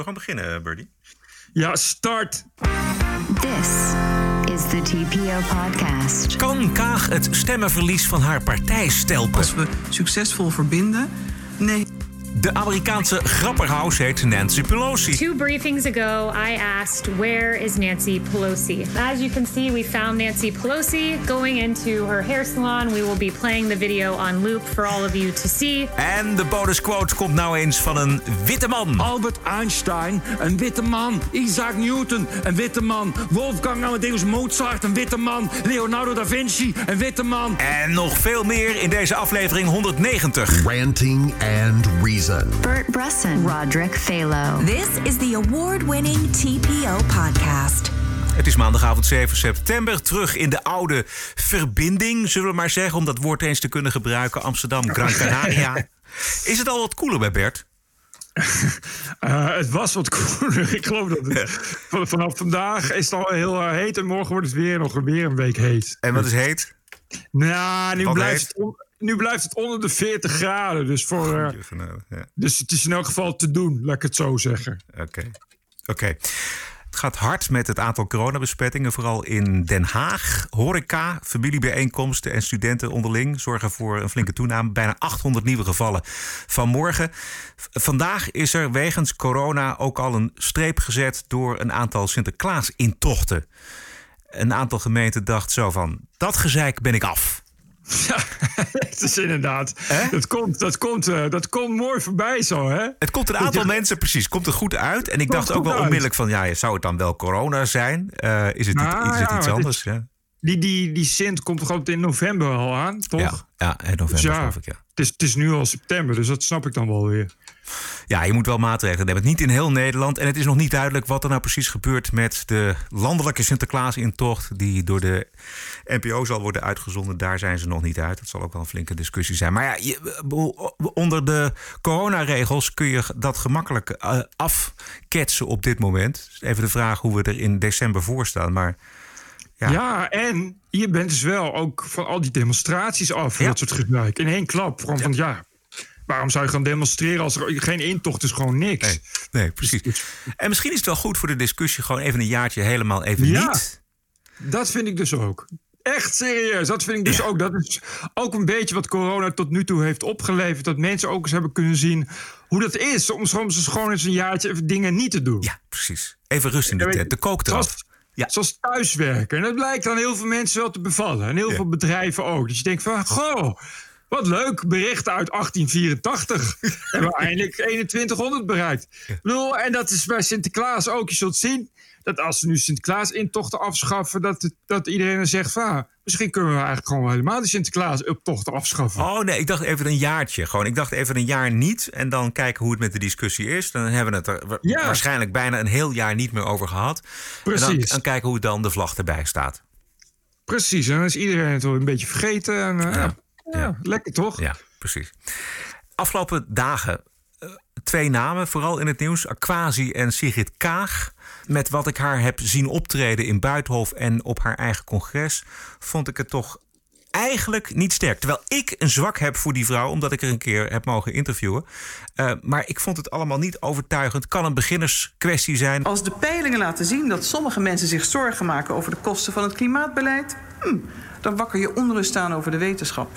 we gaan beginnen, Birdie? Ja, start! This is the TPO podcast. Kan Kaag het stemmenverlies van haar partij stelpen? Als we succesvol verbinden? Nee. De Amerikaanse grapperhaus heet Nancy Pelosi. Two briefings ago, I asked, Where is Nancy Pelosi? As you can see, we found Nancy Pelosi going into her hair salon. We will be playing the video on loop for all of you to see. En de bonusquote komt nou eens van een witte man. Albert Einstein, een witte man. Isaac Newton, een witte man. Wolfgang Amadeus Mozart, een witte man. Leonardo da Vinci, een witte man. En nog veel meer in deze aflevering 190. Ranting and Reason. Bert Bresson, Roderick Phalo. This is the award-winning TPO podcast. Het is maandagavond 7 september. Terug in de oude verbinding, zullen we maar zeggen. Om dat woord eens te kunnen gebruiken. Amsterdam, Gran Canaria. Is het al wat koeler bij Bert? Uh, het was wat koeler. Ik geloof dat het van- vanaf vandaag is het al heel eh, heet. En morgen wordt het weer nog weer een week heet. En wat is heet? Nou, nu Wat blijft, heet? het nu blijft het onder de 40 graden. Dus, voor, eh, Ja, dus het is in elk geval te doen, laat ik het zo zeggen. Oké. Oké. Het gaat hard met het aantal coronabesmettingen, vooral in Den Haag. Horeca, familiebijeenkomsten en studenten onderling zorgen voor een flinke toename. Bijna 800 nieuwe gevallen vanmorgen. Vandaag is er wegens corona ook al een streep gezet door een aantal Sinterklaas-intochten. Een aantal gemeenten dacht zo van, dat gezeik ben ik af. Ja, het is inderdaad. Dat komt, dat, komt, eh, dat komt mooi voorbij zo, hè? Het komt een aantal mensen, precies, komt er goed uit. En ik Komt dacht ook wel uit. onmiddellijk van, ja, zou het dan wel corona zijn? Eh, is het, Nou, iets, is het ja, iets het anders? ja. Die, die, die Sint komt toch altijd in november al aan, toch? Ja, ja, in november Dus ja, geloof ik, ja. Het, is, het is nu al september, dus dat snap ik dan wel weer. Ja, je moet wel maatregelen nemen. Niet in heel Nederland. En het is nog niet duidelijk wat er nou precies gebeurt met de landelijke Sinterklaas-intocht. Die door de NPO zal worden uitgezonden. Daar zijn ze nog niet uit. Dat zal ook wel een flinke discussie zijn. Maar ja, je- onder de coronaregels kun je dat gemakkelijk eh, afketsen op dit moment. Dus Even de vraag hoe we er in december voor staan. Maar Ja. Ja. en je bent dus wel ook van al die demonstraties af. Ja. Dat soort gebruik. In één klap. Gewoon van ja, waarom zou je gaan demonstreren als er geen intocht is? Gewoon niks. Nee, nee, precies. En misschien is het wel goed voor de discussie gewoon even een jaartje helemaal even Ja. niet. Dat vind ik dus ook. Echt serieus. Dat vind ik dus Ja. ook. Dat is ook een beetje wat corona tot nu toe heeft opgeleverd. Dat mensen ook eens hebben kunnen zien hoe dat is. Om soms gewoon eens een jaartje even dingen niet te doen. Ja, precies. Even rust in de Ja, tent. De kook eraf. Zoals, Ja. zoals thuiswerken. En dat blijkt aan heel veel mensen wel te bevallen. En heel Ja. veel bedrijven ook. Dus je denkt van, goh, wat leuk. Berichten uit 1884. Hebben we eindelijk 2100 bereikt. Ik bedoel, en dat is bij Sinterklaas ook. Je zult zien dat als ze nu Sinterklaas-intochten afschaffen... Dat, dat iedereen dan zegt van... ah, misschien kunnen we eigenlijk gewoon helemaal die Sinterklaas-optochten afschaffen. Oh nee, ik dacht even een jaartje. Gewoon, ik dacht even een jaar niet. En dan kijken hoe het met de discussie is. Dan hebben we het er Ja. waarschijnlijk bijna een heel jaar niet meer over gehad. En dan, Precies. dan kijken hoe dan de vlag erbij staat. Precies, en dan is iedereen het wel een beetje vergeten. En, eh, ja. Ja. lekker toch? Ja, precies. Afgelopen dagen eh, twee namen, vooral in het nieuws. Aquasi en Sigrid Kaag. Met wat ik haar heb zien optreden in Buitenhof en op haar eigen congres... vond ik het toch eigenlijk niet sterk. Terwijl ik een zwak heb voor die vrouw, omdat ik er een keer heb mogen interviewen. Eh, maar ik vond het allemaal niet overtuigend. Kan een beginnerskwestie zijn. Als de peilingen laten zien dat sommige mensen zich zorgen maken over de kosten van het klimaatbeleid, hm, dan wakker je onrust aan over de wetenschap.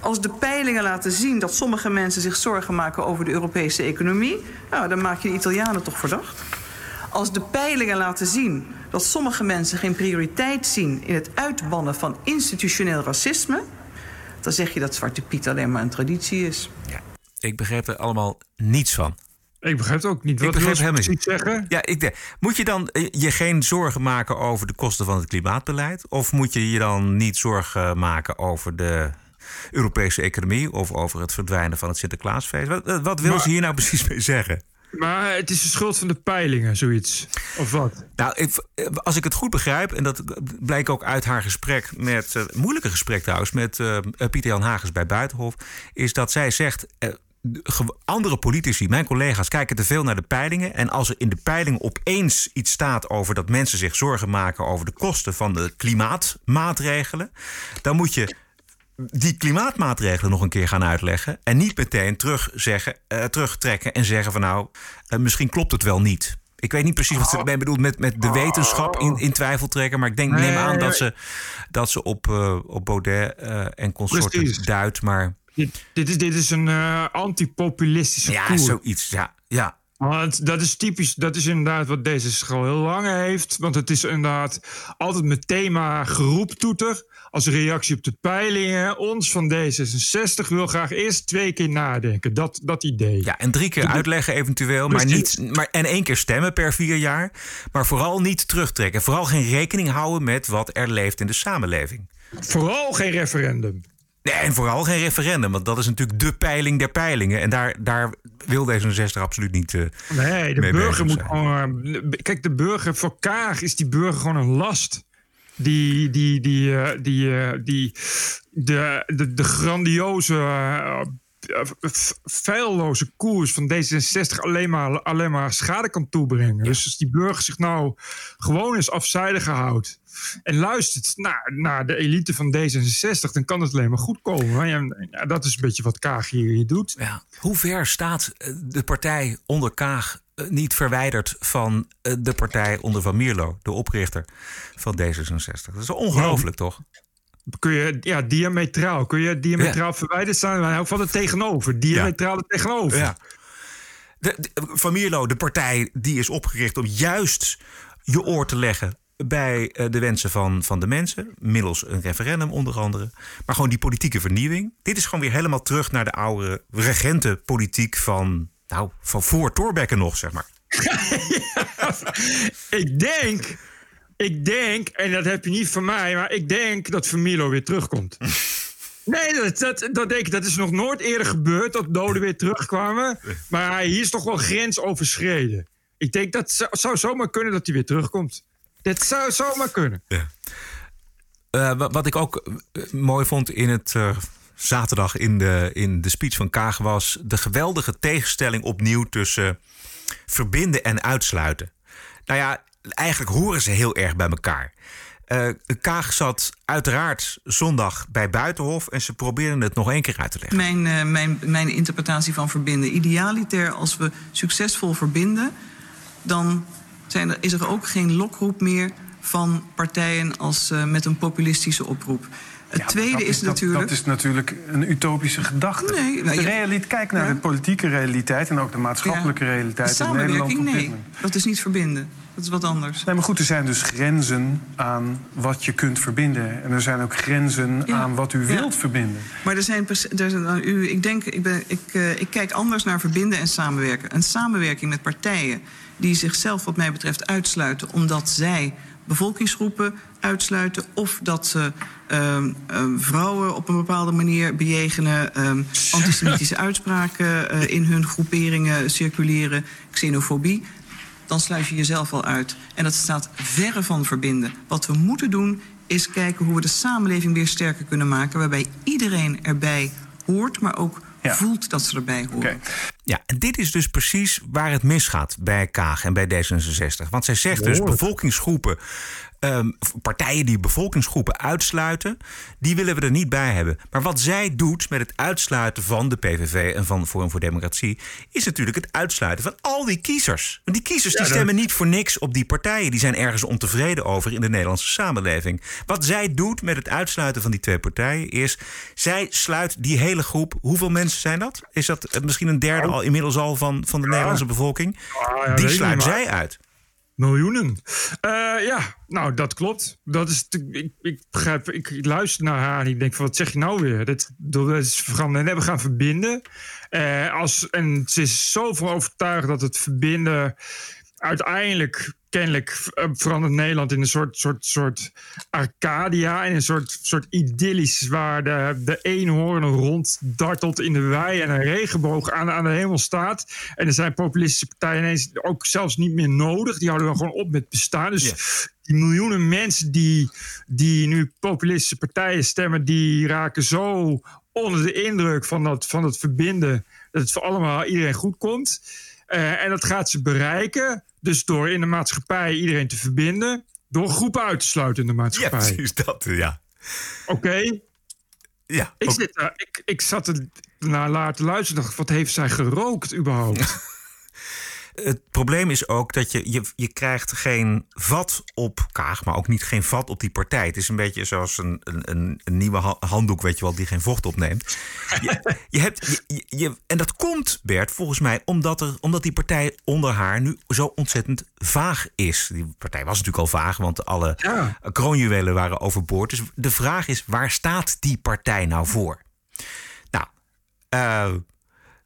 Als de peilingen laten zien dat sommige mensen zich zorgen maken over de Europese economie, nou, dan maak je de Italianen toch verdacht. Als de peilingen laten zien dat sommige mensen geen prioriteit zien in het uitbannen van institutioneel racisme, dan zeg je dat Zwarte Piet alleen maar een traditie is. Ja, ik begreep er allemaal niets van. Ik begrijp het ook niet. Ik Wat begrijp wil ze helemaal niet. zeggen? Ja, ik denk, moet je dan eh, je geen zorgen maken over de kosten van het klimaatbeleid? Of moet je je dan niet zorgen maken over de Europese economie of over het verdwijnen van het Sinterklaasfeest? Wat, wat wil Maar- ze hier nou precies mee zeggen? Maar het is de schuld van de peilingen, zoiets. Of wat? Nou, als ik het goed begrijp, en dat blijkt ook uit haar gesprek met, eh, moeilijke gesprek trouwens, met eh, Pieter Jan Hagens bij Buitenhof, is dat zij zegt. eh, andere politici, mijn collega's, kijken te veel naar de peilingen. En als er in de peiling opeens iets staat over dat mensen zich zorgen maken over de kosten van de klimaatmaatregelen, dan moet je die klimaatmaatregelen nog een keer gaan uitleggen. En niet meteen terug zeggen, eh, terugtrekken en zeggen van nou, eh, misschien klopt het wel niet. Ik weet niet precies wat ze ermee bedoelt met, met de wetenschap in, in twijfel trekken. Maar ik denk, neem aan dat ze, dat ze op, eh, op Baudet en consorten Precies. duidt. Maar Dit, dit, is, dit is een antipopulistische ja, koer. zoiets. Ja, ja. Want dat is typisch, dat is inderdaad wat deze school heel lang heeft. Want het is inderdaad altijd met thema geroeptoeter. Als reactie op de peilingen. Ons van D66 wil graag eerst twee keer nadenken. Dat, dat idee. ja, en drie keer uitleggen eventueel. Maar niet, maar, en één keer stemmen per vier jaar. Maar vooral niet terugtrekken. Vooral geen rekening houden met wat er leeft in de samenleving. Vooral geen referendum. Nee, en vooral geen referendum, want dat is natuurlijk de peiling der peilingen. En daar, daar wil D66 absoluut niet. eh, Nee, de burger moet gewoon. eh, Kijk, de burger, voor Kaag is die burger gewoon een last. Die, die, die, eh, die, eh, die, de, de, de grandioze, eh, feilloze koers van D66 alleen maar, alleen maar schade kan toebrengen. Dus als die burger zich nou gewoon eens afzijdig houdt en luistert naar, naar de elite van D66, dan kan het alleen maar goed komen. En, ja, dat is een beetje wat Kaag hier, hier doet. Ja. Hoe ver staat de partij onder Kaag niet verwijderd van eh, de partij onder Van Mierlo, de oprichter van D66? Dat is ongelooflijk, toch? kun je ja, diametraal. Kun je diametraal verwijderd staan? Maar ook van het tegenover. Diametraal het tegenover. Ja. De, de- Van Mierlo, de partij die is opgericht om juist je oor te leggen bij eh, de wensen van, van de mensen. Middels een referendum onder andere. Maar gewoon die politieke vernieuwing. Dit is gewoon weer helemaal terug naar de oude regentenpolitiek van, nou, van voor Thorbecke nog, zeg maar. Ik denk, ik denk, en dat heb je niet van mij, maar ik denk dat Vermilo weer terugkomt. Nee, dat, dat, dat denk ik. Dat is nog nooit eerder gebeurd dat doden weer terugkwamen. Maar hier is toch wel grens overschreden. Ik denk dat zou, zou zomaar kunnen dat hij weer terugkomt. Dat zou zomaar kunnen. Eh, wa- wat ik ook eh, mooi vond in het eh, zaterdag in de, in de speech van Kaag was de geweldige tegenstelling opnieuw tussen verbinden en uitsluiten. Nou ja, eigenlijk horen ze heel erg bij elkaar. Eh, Kaag zat uiteraard zondag bij Buitenhof en ze probeerden het nog één keer uit te leggen. Mijn, eh, mijn, mijn interpretatie van verbinden. Idealiter, als we succesvol verbinden, dan zijn er, is er ook geen lokroep meer van partijen als eh, met een populistische oproep. Het Ja, tweede is, dat- natuurlijk. Dat is natuurlijk een utopische gedachte. Nee, nou, realiteit, kijk naar Ja. de politieke realiteit en ook de maatschappelijke Ja. realiteit in Nederland nee. Dat is niet verbinden. Dat is wat anders. Nee, maar goed, er zijn dus grenzen aan wat je kunt verbinden. En er zijn ook grenzen Ja. aan wat u Ja. wilt verbinden. Maar er zijn, er zijn nou, u, ik denk, ik, ben, ik, eh, ik kijk anders naar verbinden en samenwerken. Een samenwerking met partijen die zichzelf, wat mij betreft, uitsluiten omdat zij bevolkingsgroepen uitsluiten of dat ze ehm, ehm, vrouwen op een bepaalde manier bejegenen, ehm, antisemitische uitspraken eh, in hun groeperingen circuleren, xenofobie. Dan sluit je jezelf al uit. En dat staat verre van verbinden. Wat we moeten doen is kijken hoe we de samenleving weer sterker kunnen maken. Waarbij iedereen erbij hoort, maar ook Ja. voelt dat ze erbij horen. Oké. Ja, en dit is dus precies waar het misgaat bij Kaag en bij D66. Want zij zegt dus bevolkingsgroepen, ehm, partijen die bevolkingsgroepen uitsluiten, die willen we er niet bij hebben. Maar wat zij doet met het uitsluiten van de PVV en van Forum voor Democratie, is natuurlijk het uitsluiten van al die kiezers. Want die kiezers die dat- stemmen niet voor niks op die partijen. Die zijn ergens ontevreden over in de Nederlandse samenleving. Wat zij doet met het uitsluiten van die twee partijen is, zij sluit die hele groep. Hoeveel mensen zijn dat? Is dat misschien een derde al inmiddels al van, van de Nederlandse bevolking? Ah, die sluit zij uit. Miljoenen. Eh, ja, nou, dat klopt. Dat is, ik, ik begrijp, ik luister naar haar en ik denk van, wat zeg je nou weer? Dat, dat is, nee, we gaan verbinden. Eh, als, en ze is zo van overtuigd dat het verbinden uiteindelijk kennelijk eh, verandert Nederland in een soort, soort, soort Arcadia. In een soort, soort idyllisch waar de, de eenhoorn ronddartelt in de wei en een regenboog aan, aan de hemel staat. En er zijn populistische partijen ineens ook zelfs niet meer nodig. Die houden dan gewoon op met bestaan. Dus die miljoenen mensen die, die nu populistische partijen stemmen, die raken zo onder de indruk van dat, van dat verbinden. Dat het voor allemaal iedereen goed komt. Eh, en dat gaat ze bereiken. Dus door in de maatschappij iedereen te verbinden. Door groepen uit te sluiten in de Ja, maatschappij. precies dat. Ja. Oké. Ja, Ik, ook- zit, ik, ik zat er naar laten luisteren en dacht, wat heeft zij gerookt überhaupt? Het probleem is ook dat je, je, je krijgt geen vat op Kaag, maar ook niet geen vat op die partij. Het is een beetje zoals een, een, een, nieuwe ha- handdoek, weet je wel, die geen vocht opneemt. Je, je hebt, je, en dat komt, Bert, volgens mij, omdat, er, omdat die partij onder haar nu zo ontzettend vaag is. Die partij was natuurlijk al vaag, want alle Ja. kroonjuwelen waren overboord. Dus de vraag is, waar staat die partij nou voor? Nou, eh,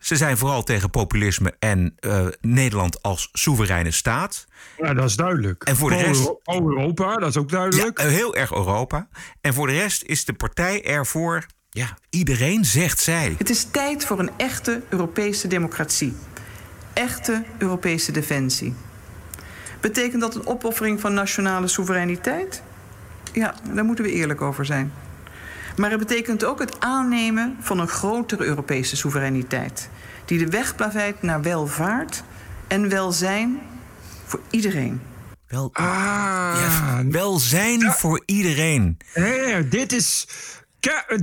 ze zijn vooral tegen populisme en eh, Nederland als soevereine staat. ja, dat is duidelijk. En voor de rest- Pro-Europa, dat is ook duidelijk. heel erg Europa. En voor de rest is de partij ervoor. Ja, iedereen zegt zij. Het is tijd voor een echte Europese democratie. Echte Europese defensie. Betekent dat een opoffering van nationale soevereiniteit? Ja, daar moeten we eerlijk over zijn. Maar het betekent ook het aannemen van een grotere Europese soevereiniteit. Die de weg plaveit naar welvaart en welzijn voor iedereen. Wel, Ah, ja, welzijn voor iedereen. Nee, dit is.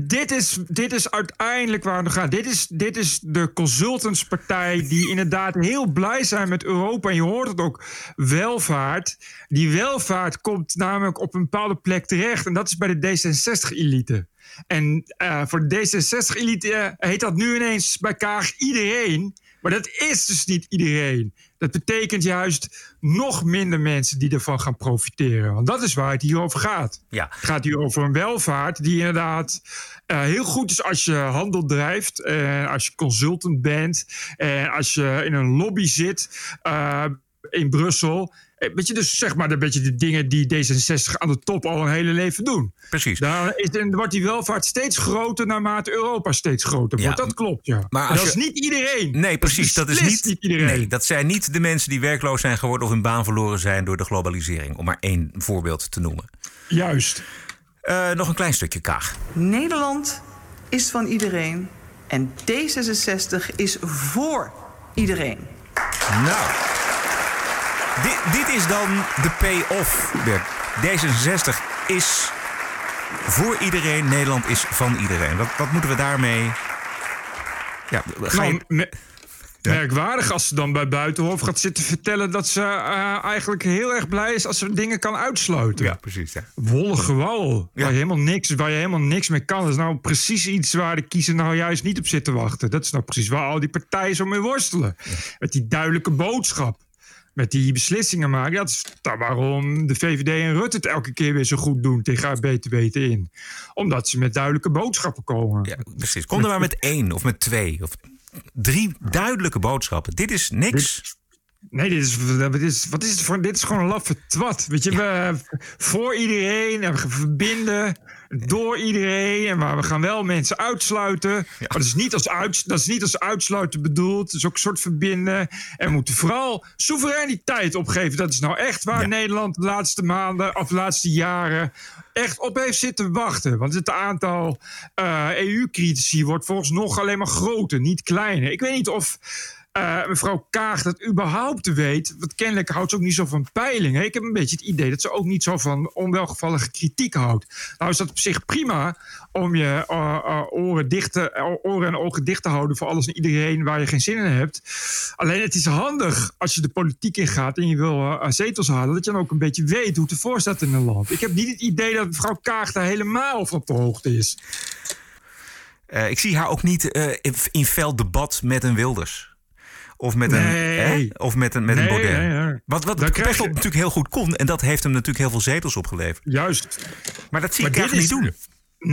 Dit is, dit is uiteindelijk waar het om gaat. Dit is, dit is de consultantspartij die inderdaad heel blij zijn met Europa. En je hoort het ook, welvaart. Die welvaart komt namelijk op een bepaalde plek terecht. En dat is bij de D66-elite. En eh, voor de D66-elite heet dat nu ineens bij Kaag iedereen. Maar dat is dus niet iedereen. Dat betekent juist nog minder mensen die ervan gaan profiteren. Want dat is waar het hier over gaat. Ja. Het gaat hier over een welvaart die inderdaad eh, heel goed is als je handel drijft, eh, als je consultant bent, en als je in een lobby zit eh, in Brussel. Eh, Weet je, dus zeg maar een beetje de dingen die D66 aan de top al een hele leven doen. Precies. Daar is, en wordt die welvaart steeds groter naarmate Europa steeds groter Ja, wordt. Dat klopt, ja. maar dat je- is niet iedereen. Nee, precies. Dat is niet, iedereen. Nee, dat zijn niet de mensen die werkloos zijn geworden of hun baan verloren zijn door de globalisering. Om maar één voorbeeld te noemen. Juist. Eh, nog een klein stukje Kaag. Nederland is van iedereen en D66 is voor iedereen. Nou, dit, dit is dan de pay-off, Bert. D66 is voor iedereen, Nederland is van iedereen. Wat, wat moeten we daarmee... Ja, ga je- Nou, me- Merkwaardig als ze dan bij Buitenhof gaat zitten vertellen dat ze eh, eigenlijk heel erg blij is als ze dingen kan uitsluiten. ja, precies. Ja. Wollig gewauwel. Ja. Waar, je helemaal niks, waar je helemaal niks mee kan. Dat is nou precies iets waar de kiezer nou juist niet op zit te wachten. Dat is nou precies waar al die partijen zo mee worstelen. Met die duidelijke boodschap. Met die beslissingen maken. Dat is waarom de VVD en Rutte het elke keer weer zo goed doen tegen weten in. Omdat ze met duidelijke boodschappen komen. Ja, precies. Kom er maar met één of met twee of drie duidelijke boodschappen. Dit is niks. Nee, dit is, wat is, wat is het voor, dit is gewoon een laffe twat. Weet je, we, voor iedereen en we verbinden door iedereen. En maar we gaan wel mensen uitsluiten. Maar dat is, niet als uit, dat is niet als uitsluiten bedoeld. Het is ook een soort verbinden. En we moeten vooral soevereiniteit opgeven. Dat is nou echt waar Ja. Nederland de laatste maanden of de laatste jaren echt op heeft zitten wachten. Want het aantal eh, EU-critici wordt volgens nog alleen maar groter, niet kleiner. Ik weet niet of eh, mevrouw Kaag dat überhaupt weet. Want kennelijk houdt ze ook niet zo van peilingen. Ik heb een beetje het idee dat ze ook niet zo van onwelgevallige kritiek houdt. Nou is dat op zich prima om je eh, eh, oren, dicht oren en ogen dicht te houden voor alles en iedereen waar je geen zin in hebt. Alleen het is handig als je de politiek ingaat en je wil zetels halen, dat je dan ook een beetje weet hoe het ervoor staat in een land. Ik heb niet het idee dat mevrouw Kaag daar helemaal van op de hoogte is. Ik zie haar ook niet in, in fel debat met een Wilders. Of met een, Nee. hè? Of met een, met een Baudet. nee. Wat, wat Pechtold je- natuurlijk heel goed kon. En dat heeft hem natuurlijk heel veel zetels opgeleverd. Juist. Maar dat zie Maar ik eigenlijk niet doen.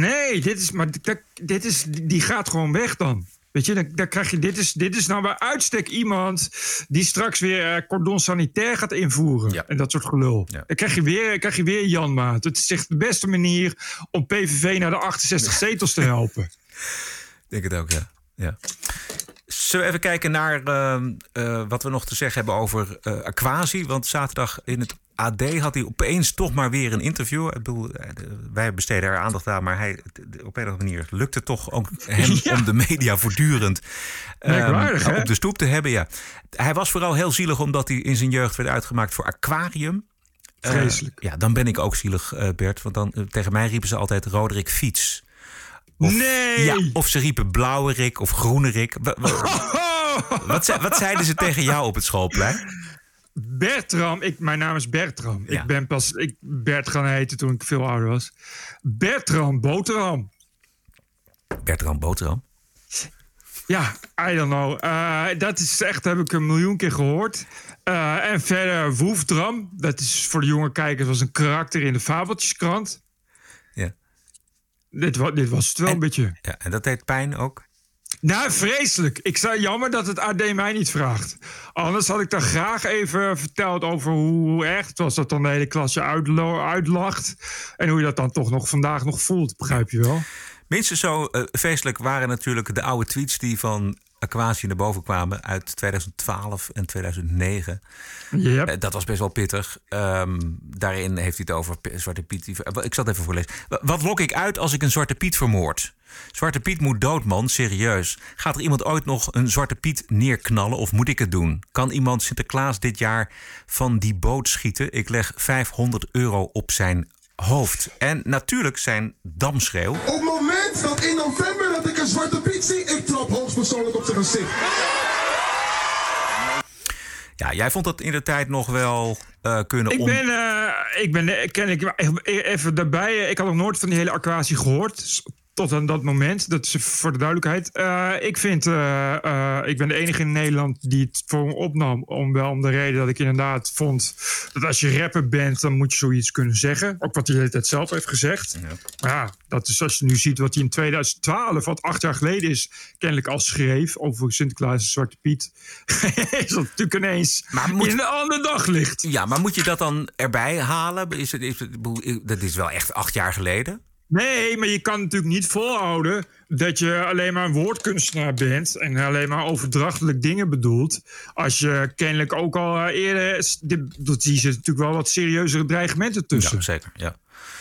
Nee, dit is, maar dit, dit is, die gaat gewoon weg dan. Weet je, dan, dan krijg je, dit, is, dit is nou bij uitstek iemand die straks weer eh, cordon sanitair gaat invoeren. Ja. En dat soort gelul. Ja. Dan krijg je weer, krijg je weer Jan Maat. Het is echt de beste manier om PVV naar de 68 zetels te helpen. Ik denk het ook, ja. ja. Zullen we even kijken naar ehm, eh, wat we nog te zeggen hebben over eh Aquasi? Want zaterdag in het AD had hij opeens toch maar weer een interview. Ik bedoel, eh, wij besteden er aandacht aan, maar hij, op een of andere manier lukt het toch ook hem Ja. om de media voortdurend ehm, Merkwaardig, op de stoep te hebben. Ja. Hij was vooral heel zielig omdat hij in zijn jeugd werd uitgemaakt voor Aquarium. Vreselijk. ja, dan ben ik ook zielig, Bert. Want dan, tegen mij riepen ze altijd Roderick Fiets. Of, Nee! Ja, of ze riepen blauwe Rick of groene Rick. Wa- Wat, ze- wat zeiden ze tegen jou op het schoolplein? Bertram, ik, mijn naam is Bertram. Ja. Ik ben pas ik Bert gaan heten toen ik veel ouder was. Bertram Boterham. Bertram Boterham. Ja, I don't know. Eh, dat is echt, heb ik een miljoen keer gehoord. Eh, en verder Woefdram. Dat is voor de jonge kijkers was een karakter in de Fabeltjeskrant. Dit, wa- dit was het wel En- een beetje. ja. En dat deed pijn ook? Nou, vreselijk. Ik zei jammer dat het AD mij niet vraagt. Anders had ik dan graag even verteld over hoe erg het was dat dan de hele klasje uitlacht. En hoe je dat dan toch nog vandaag nog voelt, begrijp je wel? Minstens zo eh, feestelijk waren natuurlijk de oude tweets die van Aquasi naar boven kwamen uit 2012 en 2009. Yep. Eh, dat was best wel pittig. Ehm, daarin heeft hij het over Zwarte Piet. die- eh, Ik zal het even voorlezen. Wa- Wat lok ik uit als ik een Zwarte Piet vermoord? Zwarte Piet moet dood, man. Serieus. Gaat er iemand ooit nog een Zwarte Piet neerknallen of moet ik het doen? Kan iemand Sinterklaas dit jaar van die boot schieten? Ik leg 500 euro op zijn hoofd. En natuurlijk zijn damschreeuw. Dat in november dat ik een zwarte piet zie, ik trap hoogstpersoonlijk op zijn gezicht. Ja, jij vond dat in de tijd nog wel eh, kunnen Ik om... ben, eh, ik ben, ken ik even daarbij. eh, Ik had nog nooit van die hele aquatie gehoord. Tot aan dat moment. Dat is voor de duidelijkheid. Eh, ik vind, eh, eh, ik ben de enige in Nederland die het voor me opnam. Om wel om de reden dat ik inderdaad vond dat als je rapper bent, dan moet je zoiets kunnen zeggen. Ook wat hij de hele tijd zelf heeft gezegd. Maar ja, dat is als je nu ziet wat hij in 2012, wat acht jaar geleden is, kennelijk al schreef over Sinterklaas en Zwarte Piet. is dat natuurlijk ineens Maar moet- in een ander daglicht. Ja, maar moet je dat dan erbij halen? Is het, is het, dat is wel echt acht jaar geleden. Nee, maar je kan natuurlijk niet volhouden dat je alleen maar een woordkunstenaar bent en alleen maar overdrachtelijk dingen bedoelt. Als je kennelijk ook al eh, eerder. Dat zie je natuurlijk wel wat serieuzere dreigementen tussen. Ja, zeker. Ja.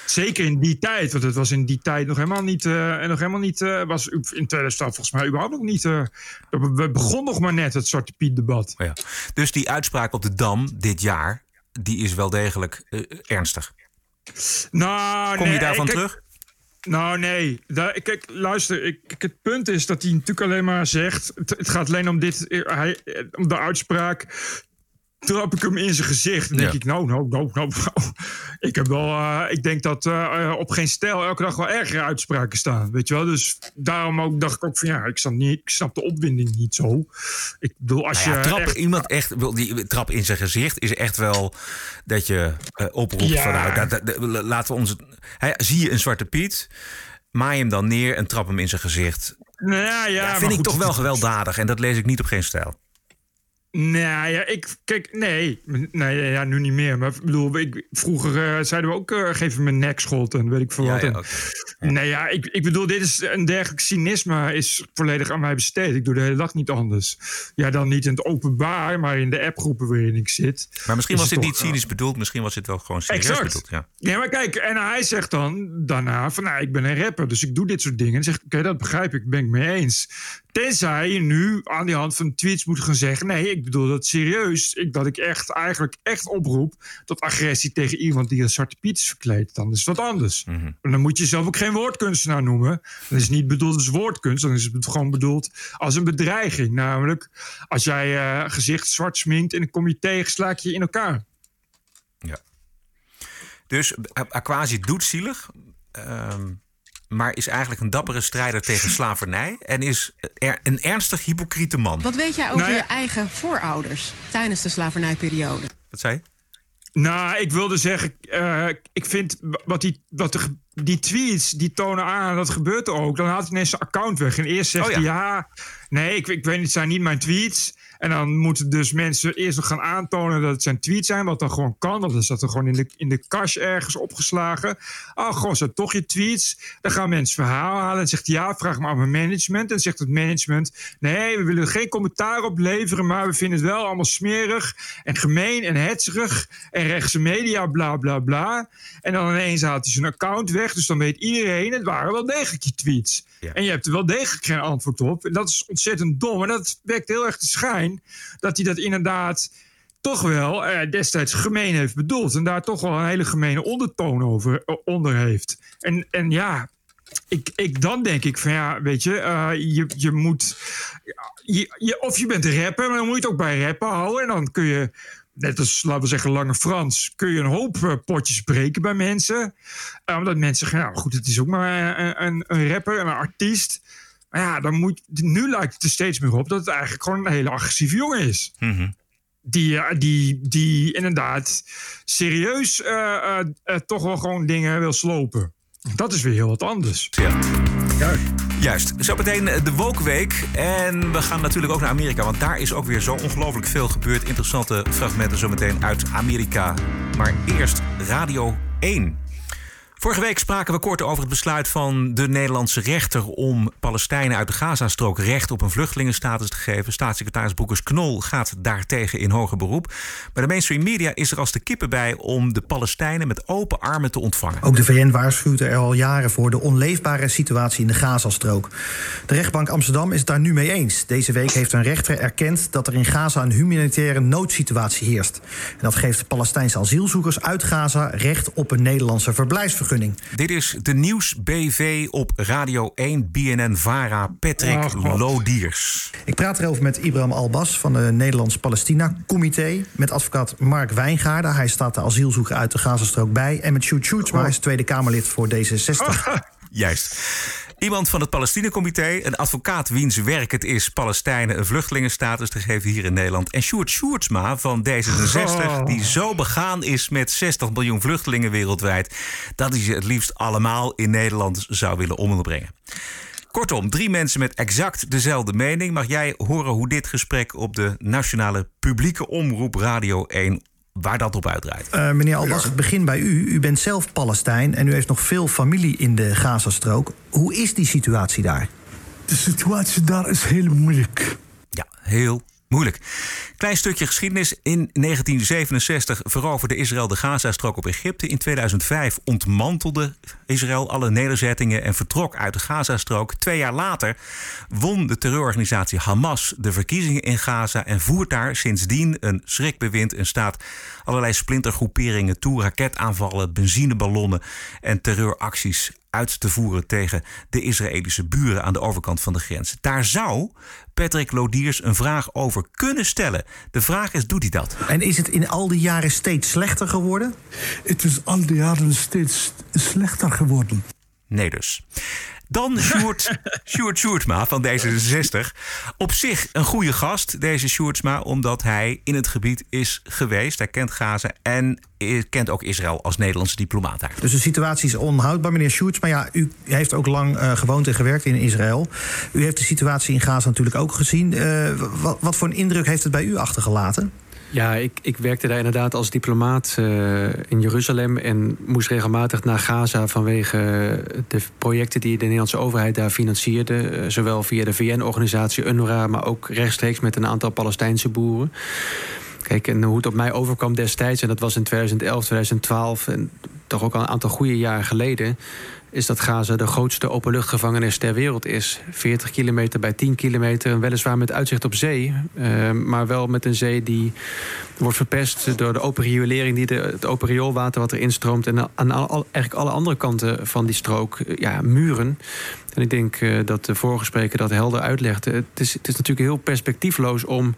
Zeker in die tijd, want het was in die tijd nog helemaal niet. eh, nog helemaal niet. eh, was in 2012 volgens mij überhaupt nog niet. eh, we begon nog maar net het Zwarte Piet-debat. Ja. Dus die uitspraak op de Dam dit jaar, die is wel degelijk ernstig. Nou, Kom je nee, daarvan kijk, terug? Nou, nee. Kijk, luister. Ik, het punt is dat hij natuurlijk alleen maar zegt... Het, het gaat alleen om dit... Hij, om de uitspraak... Trap ik hem in zijn gezicht. Dan denk Ja. ik, nou, nou, nou, nou. nou. Ik heb wel... eh, ik denk dat eh, eh, op geen stijl elke dag wel ergere uitspraken staan. Weet je wel? Dus daarom ook, dacht ik ook van... Ja, ik snap, niet, ik snap de opwinding niet zo. Ik bedoel, als Nou ja, je trappen, echt- iemand echt, wil die trap in zijn gezicht is echt wel dat je eh, oproept Ja. van nou, dat, dat- dat- laten we ons. Hij, zie je een zwarte Piet, maai hem dan neer en trap hem in zijn gezicht. Nou ja, maar vind ik goed, toch wel gewelddadig en dat lees ik niet op geen stijl. Nou ja, ik kijk, nee, nee, ja, nu niet meer. Maar ik bedoel, ik, vroeger eh, zeiden we ook uh, geef hem een nekschot en weet ik veel Ja, wat. ja. Nee, ja, ik, ik bedoel, dit is een dergelijk cynisme is volledig aan mij besteed. Ik doe de hele dag niet anders. Ja, dan niet in het openbaar, maar in de appgroepen waarin ik zit. Maar misschien is was het dit niet toch, cynisch bedoeld, misschien was dit wel gewoon serieus Exact. bedoeld. Ja. Ja, maar kijk, en hij zegt dan daarna van, nou, ik ben een rapper, dus ik doe dit soort dingen. En zeg ik, oké, dat begrijp ik, ben ik mee eens. Tenzij je nu aan die hand van tweets moet gaan zeggen, nee, ik bedoel dat serieus. Ik, dat ik echt eigenlijk echt oproep tot agressie tegen iemand die een zwarte piet is verkleed. Dan is het wat anders. En dan moet je zelf ook geen woordkunstenaar noemen. Dan is niet bedoeld als woordkunst, dan is het gewoon bedoeld als een bedreiging. Namelijk, als jij eh gezicht zwart sminkt en dan kom je tegen, sla ik je in elkaar. Ja. Dus A- Aquasi doet zielig, ehm, maar is eigenlijk een dappere strijder tegen slavernij en is er een ernstig hypocriete man. Wat weet jij over Nou ja. je eigen voorouders tijdens de slavernijperiode? Wat zei je? Nou, ik wilde zeggen, eh, ik vind wat die, wat de, die tweets, die tonen aan, dat gebeurt er ook. Dan haalt hij ineens zijn account weg. En eerst zegt Oh ja. hij, ja, nee, ik, ik weet niet, het zijn niet mijn tweets. En dan moeten dus mensen eerst nog gaan aantonen dat het zijn tweets zijn, wat dan gewoon kan. Want dan zat er gewoon in de, in de cache ergens opgeslagen. Oh, gewoon, zijn toch je tweets? Dan gaan mensen verhaal halen en zegt ja, vraag maar aan mijn management. En zegt het management, nee, we willen geen commentaar op leveren, maar we vinden het wel allemaal smerig en gemeen en hetzerig en rechtse media, bla bla bla. En dan ineens haalt hij zijn account weg, dus dan weet iedereen, het waren wel degelijk je tweets. En je hebt er wel degelijk geen antwoord op. Dat is ontzettend dom. En dat wekt heel erg de schijn dat hij dat inderdaad toch wel eh, destijds gemeen heeft bedoeld. En daar toch wel een hele gemene ondertoon over, eh, onder heeft. En, en ja, ik, ik, dan denk ik van ja, weet je, uh, je, je moet. Of je bent rapper, maar dan moet je het ook bij rappen houden. En dan kun je, net als laten we zeggen, Lange Frans, kun je een hoop uh, potjes breken bij mensen. Uh, omdat mensen zeggen, ja, goed, het is ook maar een, een, een rapper, een artiest. Maar ja, dan moet, nu lijkt het er steeds meer op dat het eigenlijk gewoon een hele agressieve jongen is. Mm -hmm. Die, die, die inderdaad serieus toch wel gewoon dingen wil slopen. Dat is weer heel wat anders. Ja. Juist. Zometeen de Woke-week. En we gaan natuurlijk ook naar Amerika. Want daar is ook weer zo ongelooflijk veel gebeurd. Interessante fragmenten zometeen uit Amerika. Maar eerst Radio 1. Vorige week spraken we kort over het besluit van de Nederlandse rechter om Palestijnen uit de Gazastrook recht op een vluchtelingenstatus te geven. Staatssecretaris Boekers Knol gaat daartegen in hoger beroep. Bij de mainstream media is er als de kippen bij om de Palestijnen met open armen te ontvangen. Ook de VN waarschuwt er al jaren voor de onleefbare situatie in de Gazastrook. De rechtbank Amsterdam is het daar nu mee eens. Deze week heeft een rechter erkend dat er in Gaza een humanitaire noodsituatie heerst. En dat geeft Palestijnse asielzoekers uit Gaza recht op een Nederlandse verblijfsvergunning. Dit is de Nieuws BV op Radio 1 BNN Vara Patrick oh, Lodiers. Ik praat erover met Ibrahim Albas van de Nederlands-Palestina-comité. Met advocaat Mark Wijngaarden. Hij staat de asielzoeker uit de Gazastrook bij. En met Sjoerd Sjoerdsma, hij is Tweede Kamerlid voor D66. Juist. Iemand van het Palestina-comité, een advocaat wiens werk het is Palestijnen een vluchtelingenstatus te geven hier in Nederland. En Sjoerd Sjoerdsma van D66, oh. die zo begaan is met 60 miljoen vluchtelingen wereldwijd, dat hij ze het liefst allemaal in Nederland zou willen onderbrengen. Kortom, drie mensen met exact dezelfde mening. Mag jij horen hoe dit gesprek op de nationale publieke omroep Radio 1 waar dat op uitdraait. Uh, meneer Albas, het begin bij u. U bent zelf Palestijn en u heeft nog veel familie in de Gazastrook. Hoe is die situatie daar? De situatie daar is heel moeilijk. Ja, heel moeilijk. Klein stukje geschiedenis. In 1967 veroverde Israël de Gazastrook op Egypte. In 2005 ontmantelde Israël alle nederzettingen en vertrok uit de Gazastrook. Twee jaar later won de terreurorganisatie Hamas de verkiezingen in Gaza en voert daar sindsdien een schrikbewind en staat allerlei splintergroeperingen toe, raketaanvallen, benzineballonnen en terreuracties uit te voeren tegen de Israëlische buren aan de overkant van de grens. Daar zou Patrick Lodiers een vraag over kunnen stellen. De vraag is, doet hij dat? En is het in al die jaren steeds slechter geworden? Het is al die jaren steeds slechter geworden. Nee dus. Dan Sjoerd, Sjoerd Sjoerdsma van D66. Op zich een goede gast, deze Sjoerdsma, omdat hij in het gebied is geweest. Hij kent Gaza en kent ook Israël als Nederlandse diplomaat. Dus de situatie is onhoudbaar, meneer Sjoerds. Maar ja, u heeft ook lang uh, gewoond en gewerkt in Israël. U heeft de situatie in Gaza natuurlijk ook gezien. Wat, wat voor een indruk heeft het bij u achtergelaten? Ja, ik, ik werkte daar inderdaad als diplomaat uh, in Jeruzalem en moest regelmatig naar Gaza vanwege de projecten die de Nederlandse overheid daar financierde. Uh, zowel via de VN-organisatie UNRWA, maar ook rechtstreeks met een aantal Palestijnse boeren. Kijk, en hoe het op mij overkwam destijds, en dat was in 2011, 2012, en toch ook al een aantal goede jaren geleden is dat Gaza de grootste openluchtgevangenis ter wereld is. 40 kilometer bij 10 kilometer, weliswaar met uitzicht op zee... Uh, maar wel met een zee die wordt verpest door de open riolering... Die de, het open rioolwater wat erin stroomt... en aan eigenlijk alle andere kanten van die strook ja, muren... En ik denk uh, dat de vorige spreker dat helder uitlegde. Het is, het is natuurlijk heel perspectiefloos om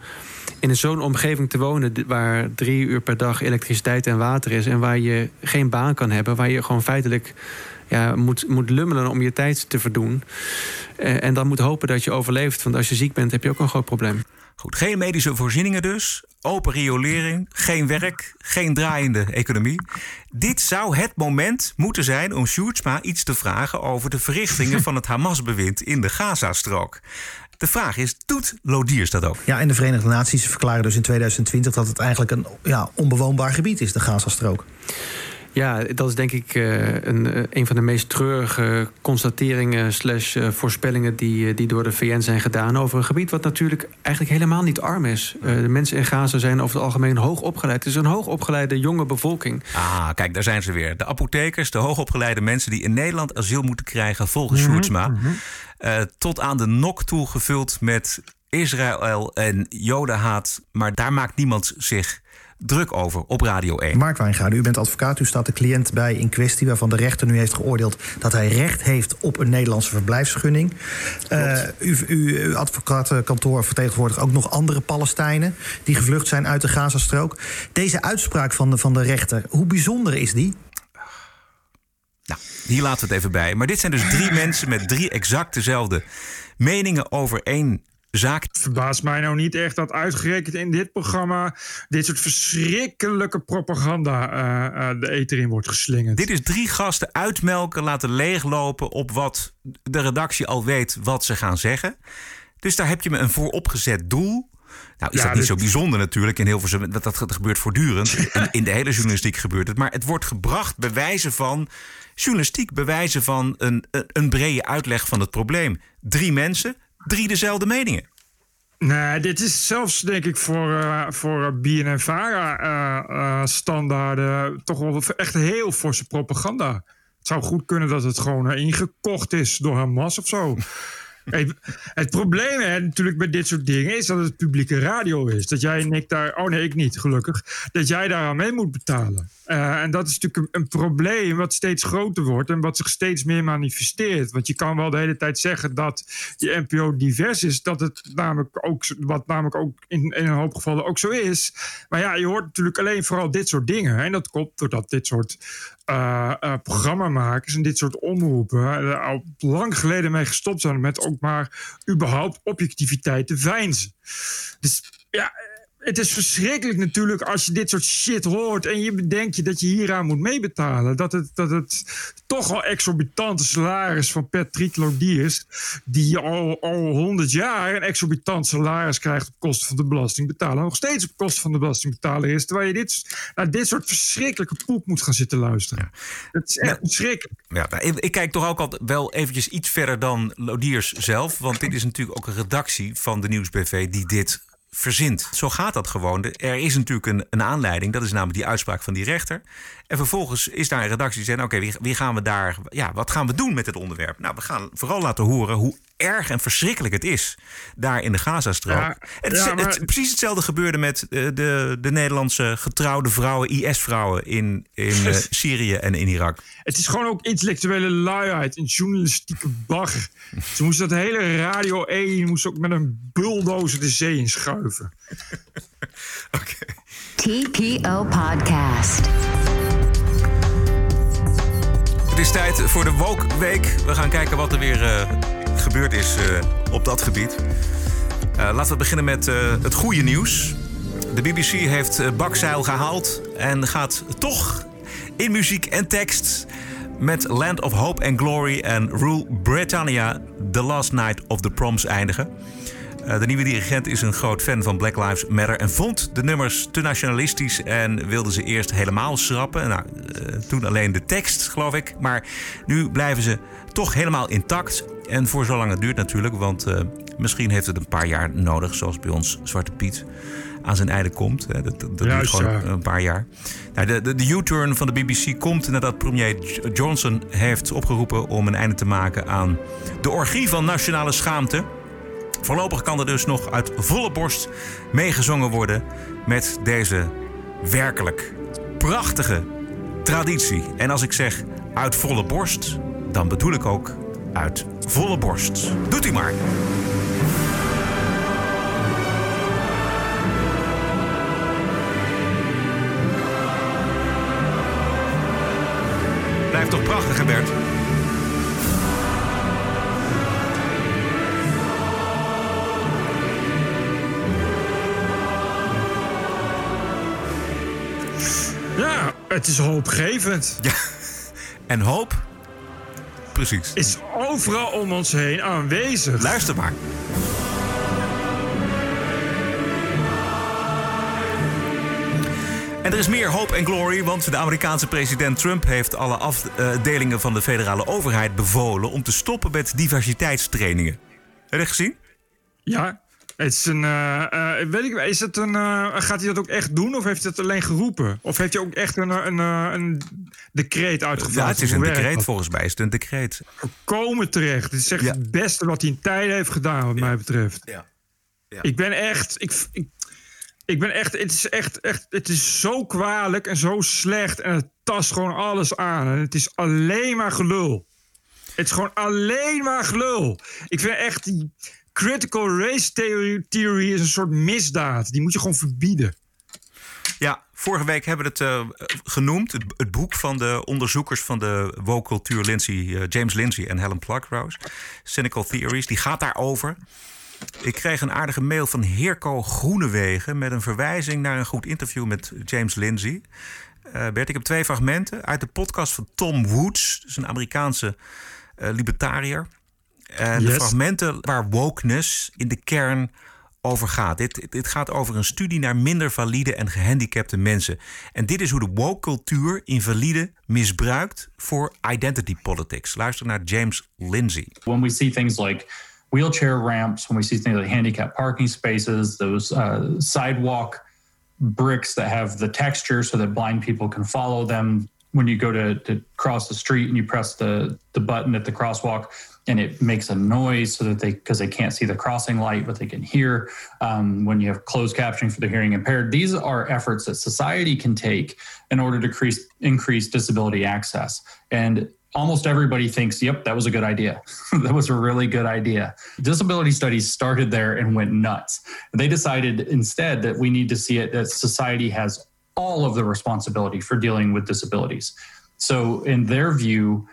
in zo'n omgeving te wonen... waar drie uur per dag elektriciteit en water is... en waar je geen baan kan hebben, waar je gewoon feitelijk ja, moet, moet lummelen om je tijd te verdoen. Uh, en dan moet hopen dat je overleeft. Want als je ziek bent, heb je ook een groot probleem. Goed, geen medische voorzieningen dus. Open riolering, geen werk, geen draaiende economie. Dit zou het moment moeten zijn om Sjoerdsma iets te vragen over de verrichtingen van het Hamas-bewind in de Gazastrook. De vraag is, doet Lodiers dat ook? Ja, en de Verenigde Naties verklaren dus in 2020 dat het eigenlijk een ja, onbewoonbaar gebied is, de Gazastrook. Ja, dat is denk ik uh, een, een van de meest treurige constateringen slash uh, voorspellingen die, die door de VN zijn gedaan over een gebied wat natuurlijk eigenlijk helemaal niet arm is. De mensen in Gaza zijn over het algemeen hoog opgeleid. Het is een hoogopgeleide jonge bevolking. Ah, kijk, daar zijn ze weer. De apothekers, de hoogopgeleide mensen die in Nederland asiel moeten krijgen volgens mm Sjoerdsma. Mm -hmm. tot aan de nok toe gevuld met Israël en jodenhaat. Maar daar maakt niemand zich druk over op Radio 1. Mark Wijngaarden, u bent advocaat. U staat de cliënt bij in kwestie... waarvan de rechter nu heeft geoordeeld dat hij recht heeft op een Nederlandse verblijfsvergunning. Uh, u, u, uw advocatenkantoor vertegenwoordigt ook nog andere Palestijnen... die gevlucht zijn uit de Gazastrook. Deze uitspraak van de, van de rechter, hoe bijzonder is die? Nou, hier laten we het even bij. Maar dit zijn dus drie mensen met drie exact dezelfde meningen over één zaak. Het verbaast mij nou niet echt dat uitgerekend in dit programma dit soort verschrikkelijke propaganda uh, uh, de eter in wordt geslingerd. Dit is drie gasten uitmelken, laten leeglopen op wat de redactie al weet wat ze gaan zeggen. Dus daar heb je me een vooropgezet doel. Nou is ja, dat niet dit... zo bijzonder natuurlijk in heel veel dat, dat gebeurt voortdurend. In, in, de hele journalistiek gebeurt het. Maar het wordt gebracht bewijzen van journalistiek, bewijzen van een, een brede uitleg van het probleem. Drie mensen, drie dezelfde meningen. Nee, dit is zelfs denk ik voor, uh, voor BNNVARA uh, uh, standaarden toch wel echt heel forse propaganda. Het zou goed kunnen dat het gewoon ingekocht is door Hamas of zo. Het probleem hè, natuurlijk met dit soort dingen is dat het publieke radio is. Dat jij en ik daar, oh nee, ik niet, gelukkig. Dat jij daar aan mee moet betalen. Uh, en dat is natuurlijk een, probleem wat steeds groter wordt en wat zich steeds meer manifesteert. Want je kan wel de hele tijd zeggen dat je NPO divers is, dat het namelijk ook, wat namelijk ook in, een hoop gevallen ook zo is. Maar ja, je hoort natuurlijk alleen vooral dit soort dingen. En dat komt doordat dit soort uh, programmamakers en dit soort omroepen er al lang geleden mee gestopt zijn met ook maar überhaupt objectiviteit te veinzen. Dus ja het is verschrikkelijk natuurlijk als je dit soort shit hoort en je bedenkt je dat je hieraan moet meebetalen. Dat het, dat het toch al exorbitante salaris van Patrick Lodiers, die al, al 100 jaar een exorbitant salaris krijgt op kosten van de belastingbetaler, nog steeds op kosten van de belastingbetaler is, terwijl je dit, naar dit soort verschrikkelijke poep moet gaan zitten luisteren. Ja. Dat is echt verschrikkelijk. Ja, nou, ik, ik, kijk toch ook al wel eventjes iets verder dan Lodiers zelf, want dit is natuurlijk ook een redactie van de Nieuwsbv die dit verzint. Zo gaat dat gewoon. Er is natuurlijk een, een aanleiding, dat is namelijk die uitspraak van die rechter. En vervolgens is daar een redactie die zegt: Oké, wie, wie, gaan we daar, ja, wat gaan we doen met het onderwerp? Nou, we gaan vooral laten horen hoe erg en verschrikkelijk het is daar in de Gazastrook. Ja, het, ja, maar... het, precies hetzelfde gebeurde met de, de, de Nederlandse getrouwde vrouwen, IS-vrouwen in, in uh, Syrië en in Irak. Het is gewoon ook intellectuele luiheid, een journalistieke bagger. Ze moesten dat hele Radio 1 moest ook met een bulldozer de zee inschuiven. Oké. TPO Podcast. Het is tijd voor de Woke Week. We gaan kijken wat er weer uh, gebeurd is uh, op dat gebied. Uh, laten we beginnen met het goede nieuws. De BBC heeft bakzeil gehaald en gaat toch in muziek en tekst met Land of Hope and Glory en Rule Britannia The Last Night of the Proms eindigen. Uh, de nieuwe dirigent is een groot fan van Black Lives Matter en vond de nummers te nationalistisch en wilde ze eerst helemaal schrappen. Nou, uh, toen alleen de tekst, geloof ik. Maar nu blijven ze toch helemaal intact. En voor zolang het duurt natuurlijk, want uh, misschien heeft het een paar jaar nodig, zoals bij ons Zwarte Piet aan zijn einde komt. Dat, dat, dat duurt gewoon ja. een paar jaar. Nou, de, de, de U-turn van de BBC komt nadat premier Johnson heeft opgeroepen om een einde te maken aan de orgie van nationale schaamte. Voorlopig kan er dus nog uit volle borst meegezongen worden met deze werkelijk prachtige traditie. En als ik zeg uit volle borst, dan bedoel ik ook uit volle borst. Doet u maar. Blijft toch prachtig, Bert? Het is hoopgevend. Ja, en hoop, precies. Is overal om ons heen aanwezig. Luister maar. En er is meer hoop en glory, want de Amerikaanse president Trump heeft alle afdelingen van de federale overheid bevolen om te stoppen met diversiteitstrainingen. Heb je dat gezien? Ja, het is een, uh, uh, weet ik, is het een, uh, gaat hij dat ook echt doen of heeft hij het alleen geroepen? Of heeft hij ook echt een, een, een decreet uitgevoerd? Ja, het is een decreet volgens mij. Is het een decreet? Komen terecht. Het is echt ja. het beste wat hij in tijden heeft gedaan, wat ja. mij betreft. Ja. ja. Ik ben echt. Ik, ik, Ik ben echt, het is echt, echt, het is zo kwalijk en zo slecht. En het tast gewoon alles aan. En het is alleen maar gelul. Het is gewoon alleen maar gelul. Ik vind echt critical race theory, is een soort misdaad. Die moet je gewoon verbieden. Ja, vorige week hebben we het uh, genoemd. Het, het, boek van de onderzoekers van de woke-cultuur Lindsay, uh, James Lindsay en Helen Pluckrose. Cynical Theories. Die gaat daarover. Ik kreeg een aardige mail van Heerko Groenewegen... met een verwijzing naar een goed interview met James Lindsay. Uh, Bert, ik heb twee fragmenten uit de podcast van Tom Woods. Dus een Amerikaanse libertariër. Yes. de fragmenten waar wokeness in de kern over gaat. Dit, dit gaat over een studie naar minder valide en gehandicapte mensen. En dit is hoe de woke-cultuur invalide misbruikt voor identity politics. Luister naar James Lindsay. When we see things like wheelchair ramps, when we see things like handicapped parking spaces, those uh, sidewalk bricks that have the texture so that blind people can follow them. When you go to, to cross the street and you press the, the button at the crosswalk, and it makes a noise so that they because they can't see the crossing light but they can hear um, when you have closed captioning for the hearing impaired. These are efforts that society can take in order to increase increase disability access. And almost everybody thinks yep that was a good idea. That was a really good idea. Disability studies started there and went nuts. They decided instead that we need to see it that society has all of the responsibility for dealing with disabilities. So in their view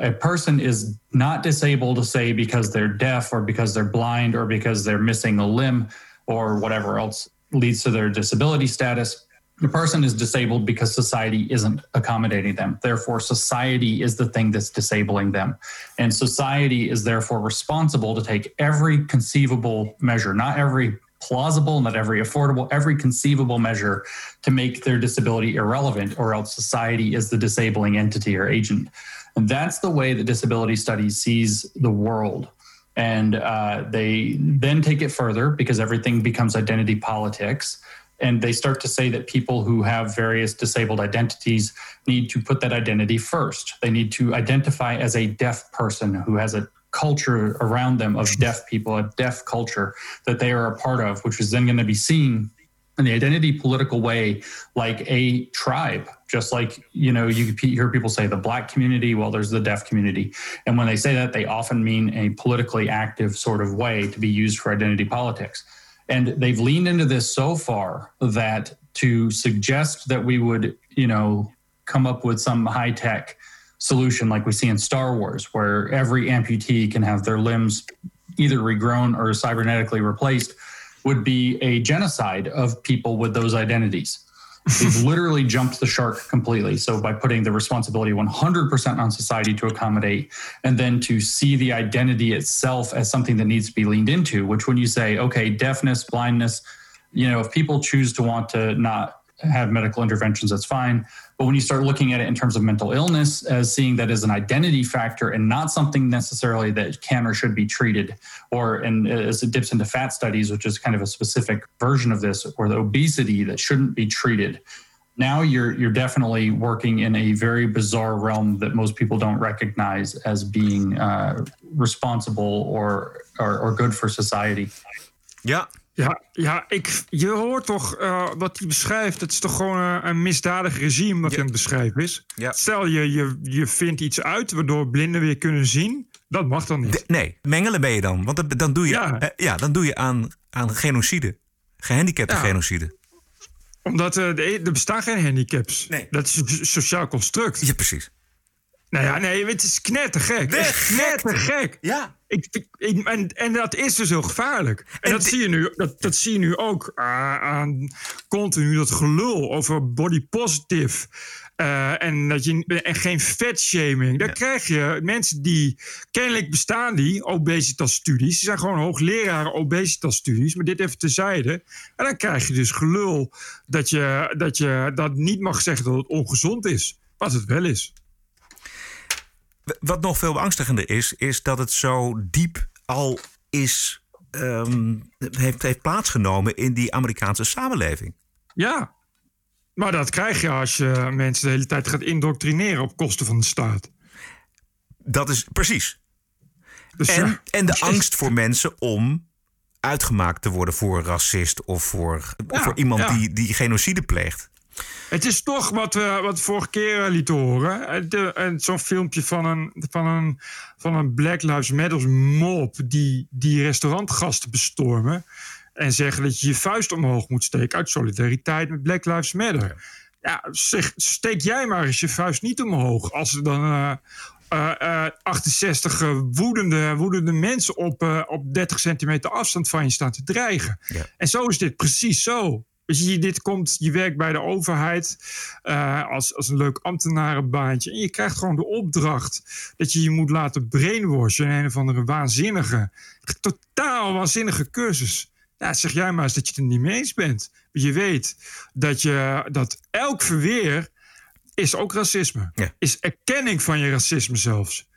a person is not disabled to say because they're deaf or because they're blind or because they're missing a limb or whatever else leads to their disability status. The person is disabled because society isn't accommodating them. Therefore, society is the thing that's disabling them. And society is therefore responsible to take every conceivable measure, not every plausible, not every affordable, every conceivable measure to make their disability irrelevant, or else society is the disabling entity or agent. And that's the way that disability studies sees the world. And uh, they then take it further because everything becomes identity politics. And they start to say that people who have various disabled identities need to put that identity first. They need to identify as a deaf person who has a culture around them of deaf people, a deaf culture that they are a part of, which is then going to be seen in the identity political way like a tribe just like you know you hear people say the black community well there's the deaf community. And when they say that they often mean a politically active sort of way to be used for identity politics. And they've leaned into this so far that to suggest that we would you know come up with some high tech solution like we see in Star Wars where every amputee can have their limbs either regrown or cybernetically replaced would be a genocide of people with those identities. They've literally jumped the shark completely. So, by putting the responsibility 100% on society to accommodate, and then to see the identity itself as something that needs to be leaned into, which when you say, okay, deafness, blindness, you know, if people choose to want to not have medical interventions, that's fine. But when you start looking at it in terms of mental illness, as seeing that as an identity factor and not something necessarily that can or should be treated, or and as it dips into fat studies, which is kind of a specific version of this, or the obesity that shouldn't be treated. Now you're you're definitely working in a very bizarre realm that most people don't recognize as being uh, responsible or, or or good for society. Yeah, Ja, ja ik, je hoort toch uh, wat hij beschrijft. Het is toch gewoon uh, een misdadig regime wat hij aan het beschrijven is. Ja. Stel je, je, je vindt iets uit waardoor blinden weer kunnen zien. Dat mag dan niet. De, nee, mengelen ben je dan. Want dan doe je, Ja. uh, ja, dan doe je aan, aan genocide. Gehandicapte Ja. genocide. Omdat eh, de, er bestaan geen handicaps. Nee. Dat is een sociaal construct. Ja, precies. Nou ja, nee, het is knettergek. Echt gek. knettergek. Ja. Ik, ik, ik- en, en dat is dus heel gevaarlijk. En, dat, zie je nu, dat, dat zie je nu ook ah, aan continu dat gelul over body positive. eh, en, dat je, en geen fatshaming. Dan krijg je mensen die... Kennelijk bestaan die, obesitas-studies. Die zijn gewoon hoogleraren obesitas-studies. Maar dit even terzijde. En dan krijg je dus gelul dat je dat, je dat niet mag zeggen dat het ongezond is. Wat het wel is. Wat nog veel beangstigender is, is dat het zo diep al is, ehm, heeft, heeft plaatsgenomen in die Amerikaanse samenleving. Ja. Maar dat krijg je als je mensen de hele tijd gaat indoctrineren op kosten van de staat. Dat is precies. Dus En, ja. en de angst voor mensen om uitgemaakt te worden voor racist of voor, Ja, voor iemand ja. die, die genocide pleegt. Het is toch wat we, wat vorige keer eh, lieten horen. Eh, Zo'n filmpje van een, van, een, van een Black Lives Matter mop... die, die restaurantgasten bestormen... en zeggen dat je je vuist omhoog moet steken... uit solidariteit met Black Lives Matter. Ja, zeg, steek jij maar eens je vuist niet omhoog... als er dan eh, eh, eh, 68 eh, woedende, woedende mensen... Op, op 30 centimeter afstand van je staan te dreigen. En zo is dit precies zo. Weet je, dit komt, je werkt bij de overheid eh, als, als een leuk ambtenarenbaantje. En je krijgt gewoon de opdracht dat je je moet laten brainwashen in een of andere waanzinnige, totaal waanzinnige cursus. Ja, zeg jij maar eens dat je het er niet mee eens bent. Je weet dat, je, dat elk verweer is ook racisme. Is erkenning van je racisme zelfs.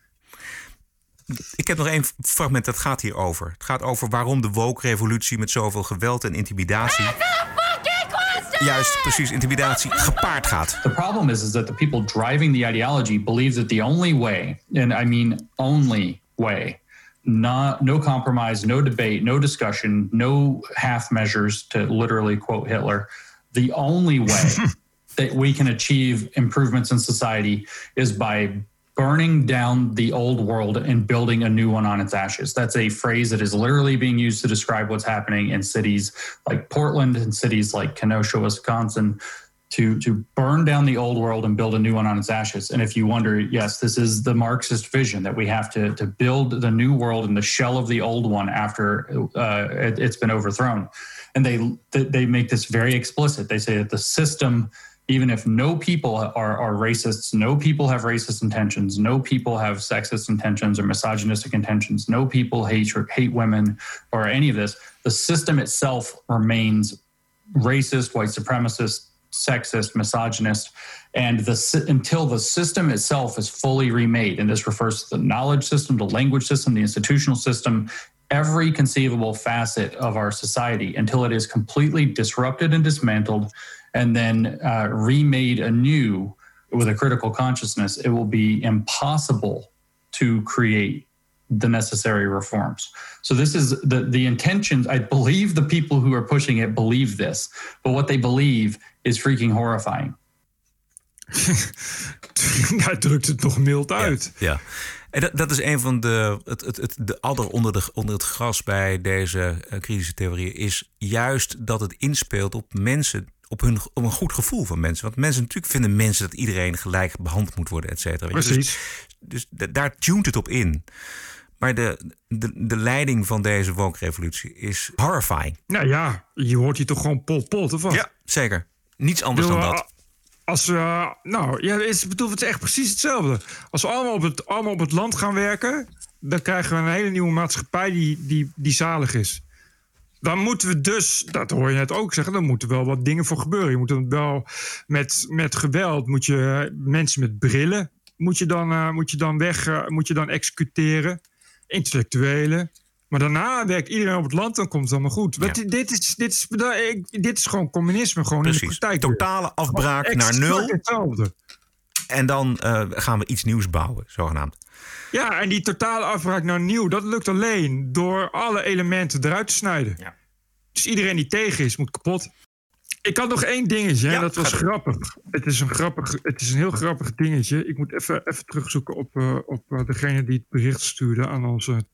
Ik heb nog één fragment dat gaat hierover. Het gaat over waarom de woke-revolutie met zoveel geweld en intimidatie... Juist, precies, intimidatie gepaard gaat. The problem is, is that the people driving the ideology believe that the only way, and I mean only way, not, no compromise, no debate, no discussion, no half measures, to literally quote Hitler, the only way that we can achieve improvements in society is by burning down the old world and building a new one on its ashes. That's a phrase that is literally being used to describe what's happening in cities like Portland and cities like Kenosha, Wisconsin, to, to burn down the old world and build a new one on its ashes. And if you wonder, yes, this is the Marxist vision that we have to, to build the new world in the shell of the old one after uh, it, it's been overthrown. And they, they make this very explicit. They say that the system even if no people are, are racists, no people have racist intentions, no people have sexist intentions or misogynistic intentions, no people hate or hate women or any of this, the system itself remains racist, white supremacist, sexist, misogynist, and the until the system itself is fully remade, and this refers to the knowledge system, the language system, the institutional system, every conceivable facet of our society, until it is completely disrupted and dismantled, and then uh, remade anew with a critical consciousness, it will be impossible to create the necessary reforms. So this is the the intentions. I believe the people who are pushing it believe this, but what they believe is freaking horrifying. Hij drukt het nog mild uit. Ja. En dat, dat is een van de. Het, het, het, de adder onder, de, onder het gras bij deze uh, kritische theorieën. Is juist dat het inspeelt op mensen. Op, hun, op een goed gevoel van mensen. Want mensen natuurlijk vinden mensen dat iedereen gelijk behandeld moet worden, et cetera. Precies. Dus, dus daar tunt het op in. Maar de, de, de leiding van deze woke-revolutie is horrifying. Nou ja, je hoort hier toch gewoon Pol Pot, of wat? Ja, zeker. Niets anders dan dat. Als we, nou, ja, is, bedoel, het is echt precies hetzelfde. Als we allemaal op het, allemaal op het land gaan werken, dan krijgen we een hele nieuwe maatschappij die, die, die zalig is. Dan moeten we dus, dat hoor je net ook zeggen, dan moeten wel wat dingen voor gebeuren. Je moet dan wel met, met geweld, moet je mensen met brillen, moet je dan, uh, moet je dan weg, uh, moet je dan executeren. Intellectuelen. Maar daarna werkt iedereen op het land, dan komt het allemaal goed. Ja. Dit, dit, is, dit, is, dit is gewoon communisme, gewoon Precies. in de praktijk. Totale afbraak naar nul. Hetzelfde. En dan uh, gaan we iets nieuws bouwen, zogenaamd. Ja, en die totale afbraak naar nieuw, dat lukt alleen door alle elementen eruit te snijden. Ja. Dus iedereen die tegen is, moet kapot. Ik had nog één dingetje, ja, dat was grappig. Het is, een grappig. het is een heel grappig dingetje. Ik moet even, even terugzoeken op, uh, op uh, degene die het bericht stuurde aan onze,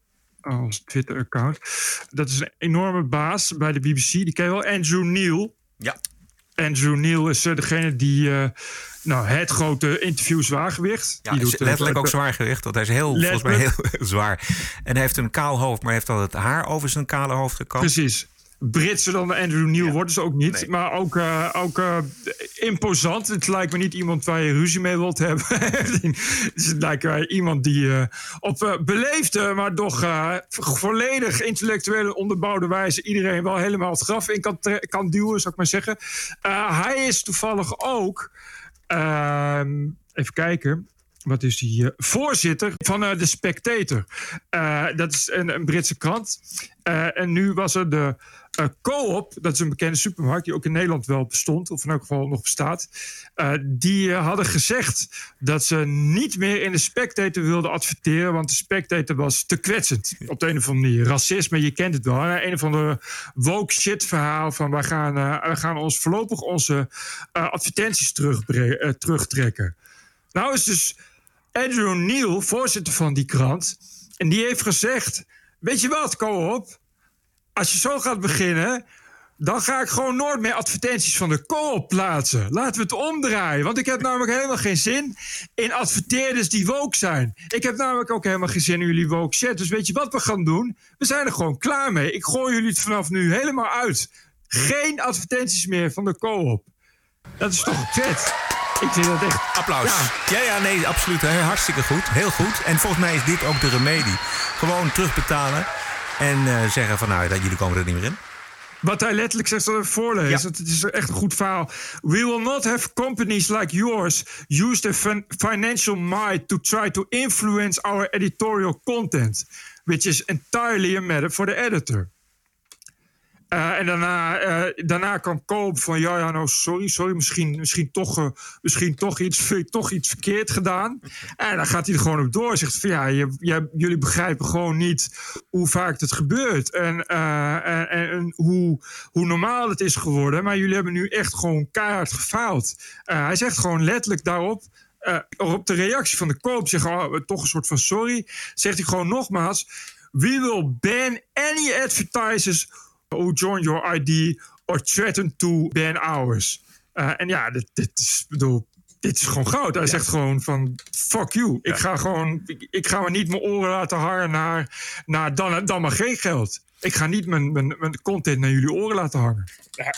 aan onze Twitter-account. Dat is een enorme baas bij de BBC. Die ken je wel, Andrew Neil. Ja. Andrew Neil is uh, degene die nou, het grote interview zwaargewicht. Ja, die doet, letterlijk ook zwaargewicht, want hij is heel, volgens mij heel zwaar. En hij heeft een kaal hoofd, maar heeft al het haar over zijn kale hoofd gekamd. Precies. Britser dan Andrew Neil ja. worden ze ook niet. Nee. Maar ook, uh, ook uh, imposant. Het lijkt me niet iemand waar je ruzie mee wilt hebben. het lijkt me iemand die uh, op beleefde, maar toch volledig intellectuele onderbouwde wijze iedereen wel helemaal het graf in kan, kan duwen, zou ik maar zeggen. hij is toevallig ook, even kijken, wat is die, voorzitter van eh, de Spectator. Eh, dat is een, een Britse krant. Eh, en nu was er de eh, Co-op, dat is een bekende supermarkt die ook in Nederland wel bestond, of in elk geval nog bestaat. Eh, die eh, hadden gezegd dat ze niet meer in de Spectator wilden adverteren, want de Spectator was te kwetsend. Op de een of andere manier. Racisme, je kent het wel. Een of andere woke shit verhaal van we gaan, we gaan ons voorlopig onze advertenties terugtrekken. Nou is dus Andrew Neil, voorzitter van die krant, en die heeft gezegd: Weet je wat, Co-op? Als je zo gaat beginnen, dan ga ik gewoon nooit meer advertenties van de co-op plaatsen. Laten we het omdraaien. Want ik heb namelijk helemaal geen zin in adverteerders die woke zijn. Ik heb namelijk ook helemaal geen zin in jullie woke shit. Dus weet je wat we gaan doen? We zijn er gewoon klaar mee. Ik gooi jullie het vanaf nu helemaal uit. Geen advertenties meer van de co-op. Dat is toch vet? Ik vind dat echt... Applaus. Ja, ja, nee, absoluut. Hè. Hartstikke goed. Heel goed. En volgens mij is dit ook de remedie. Gewoon terugbetalen. En eh, zeggen van nou, dat jullie komen er niet meer in. Wat hij letterlijk zegt, zal ik even voorlezen. Het is echt een goed verhaal. We will not have companies like yours use their fin- financial might to try to influence our editorial content, which is entirely a matter for the editor. Eh, en daarna, eh, daarna kwam Koop van ja, ja, nou sorry, sorry, misschien, misschien, toch, eh, misschien toch, iets, toch iets verkeerd gedaan. En dan gaat hij er gewoon op door. Zegt van ja, je, je- jullie begrijpen gewoon niet hoe vaak het gebeurt. En, en, en, hoe, hoe normaal het is geworden. Maar jullie hebben nu echt gewoon keihard gefaald. Hij zegt gewoon letterlijk daarop. op de reactie van de koop zegt oh, toch een soort van sorry. Zegt hij gewoon nogmaals. We will ban any advertisers who join your ID or threaten to ban ours. Eh, en ja, dit, dit is, bedoel, dit is gewoon goud. Hij zegt gewoon van, fuck you. Ik ga gewoon, ik, ik ga maar niet mijn oren laten hangen naar, naar dan, dan maar geen geld. Ik ga niet mijn, mijn, mijn content naar jullie oren laten hangen.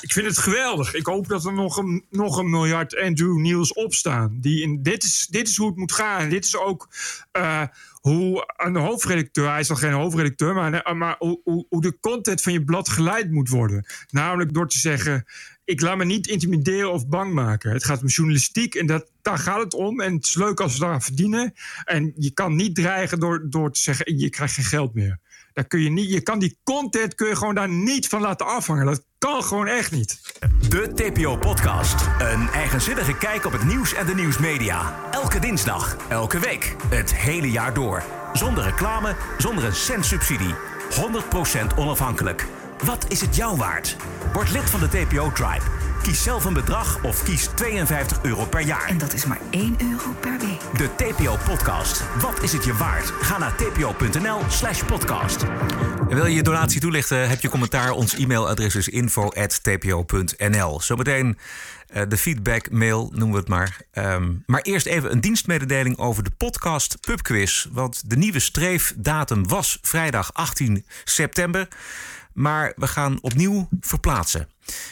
Ik vind het geweldig. Ik hoop dat er nog een, nog een miljard Andrew Niels opstaan. Die in, dit, is, dit is hoe het moet gaan. Dit is ook eh, hoe een hoofdredacteur, hij is nog geen hoofdredacteur, maar, maar hoe, hoe, hoe de content van je blad geleid moet worden. Namelijk door te zeggen: ik laat me niet intimideren of bang maken. Het gaat om journalistiek en dat, daar gaat het om. En het is leuk als we daaraan verdienen. En je kan niet dreigen door, door te zeggen: je krijgt geen geld meer. Daar kun je, niet, je kan die content kun je gewoon daar niet van laten afhangen. Dat kan gewoon echt niet. De TPO-podcast. Een eigenzinnige kijk op het nieuws en de nieuwsmedia. Elke dinsdag, elke week, het hele jaar door. Zonder reclame, zonder een cent subsidie. 100% onafhankelijk. Wat is het jou waard? Word lid van de TPO-tribe. Kies zelf een bedrag of kies 52 euro per jaar. En dat is maar 1 euro per week. De TPO-podcast. Wat is het je waard? Ga naar tpo.nl slash podcast. En wil je je donatie toelichten? Heb je commentaar? Ons e-mailadres is info.tpo.nl. Zometeen eh, de feedback mail, noemen we het maar. Ehm, maar eerst even een dienstmededeling over de podcast Pubquiz. Want de nieuwe streefdatum was vrijdag 18 september. Maar we gaan opnieuw verplaatsen.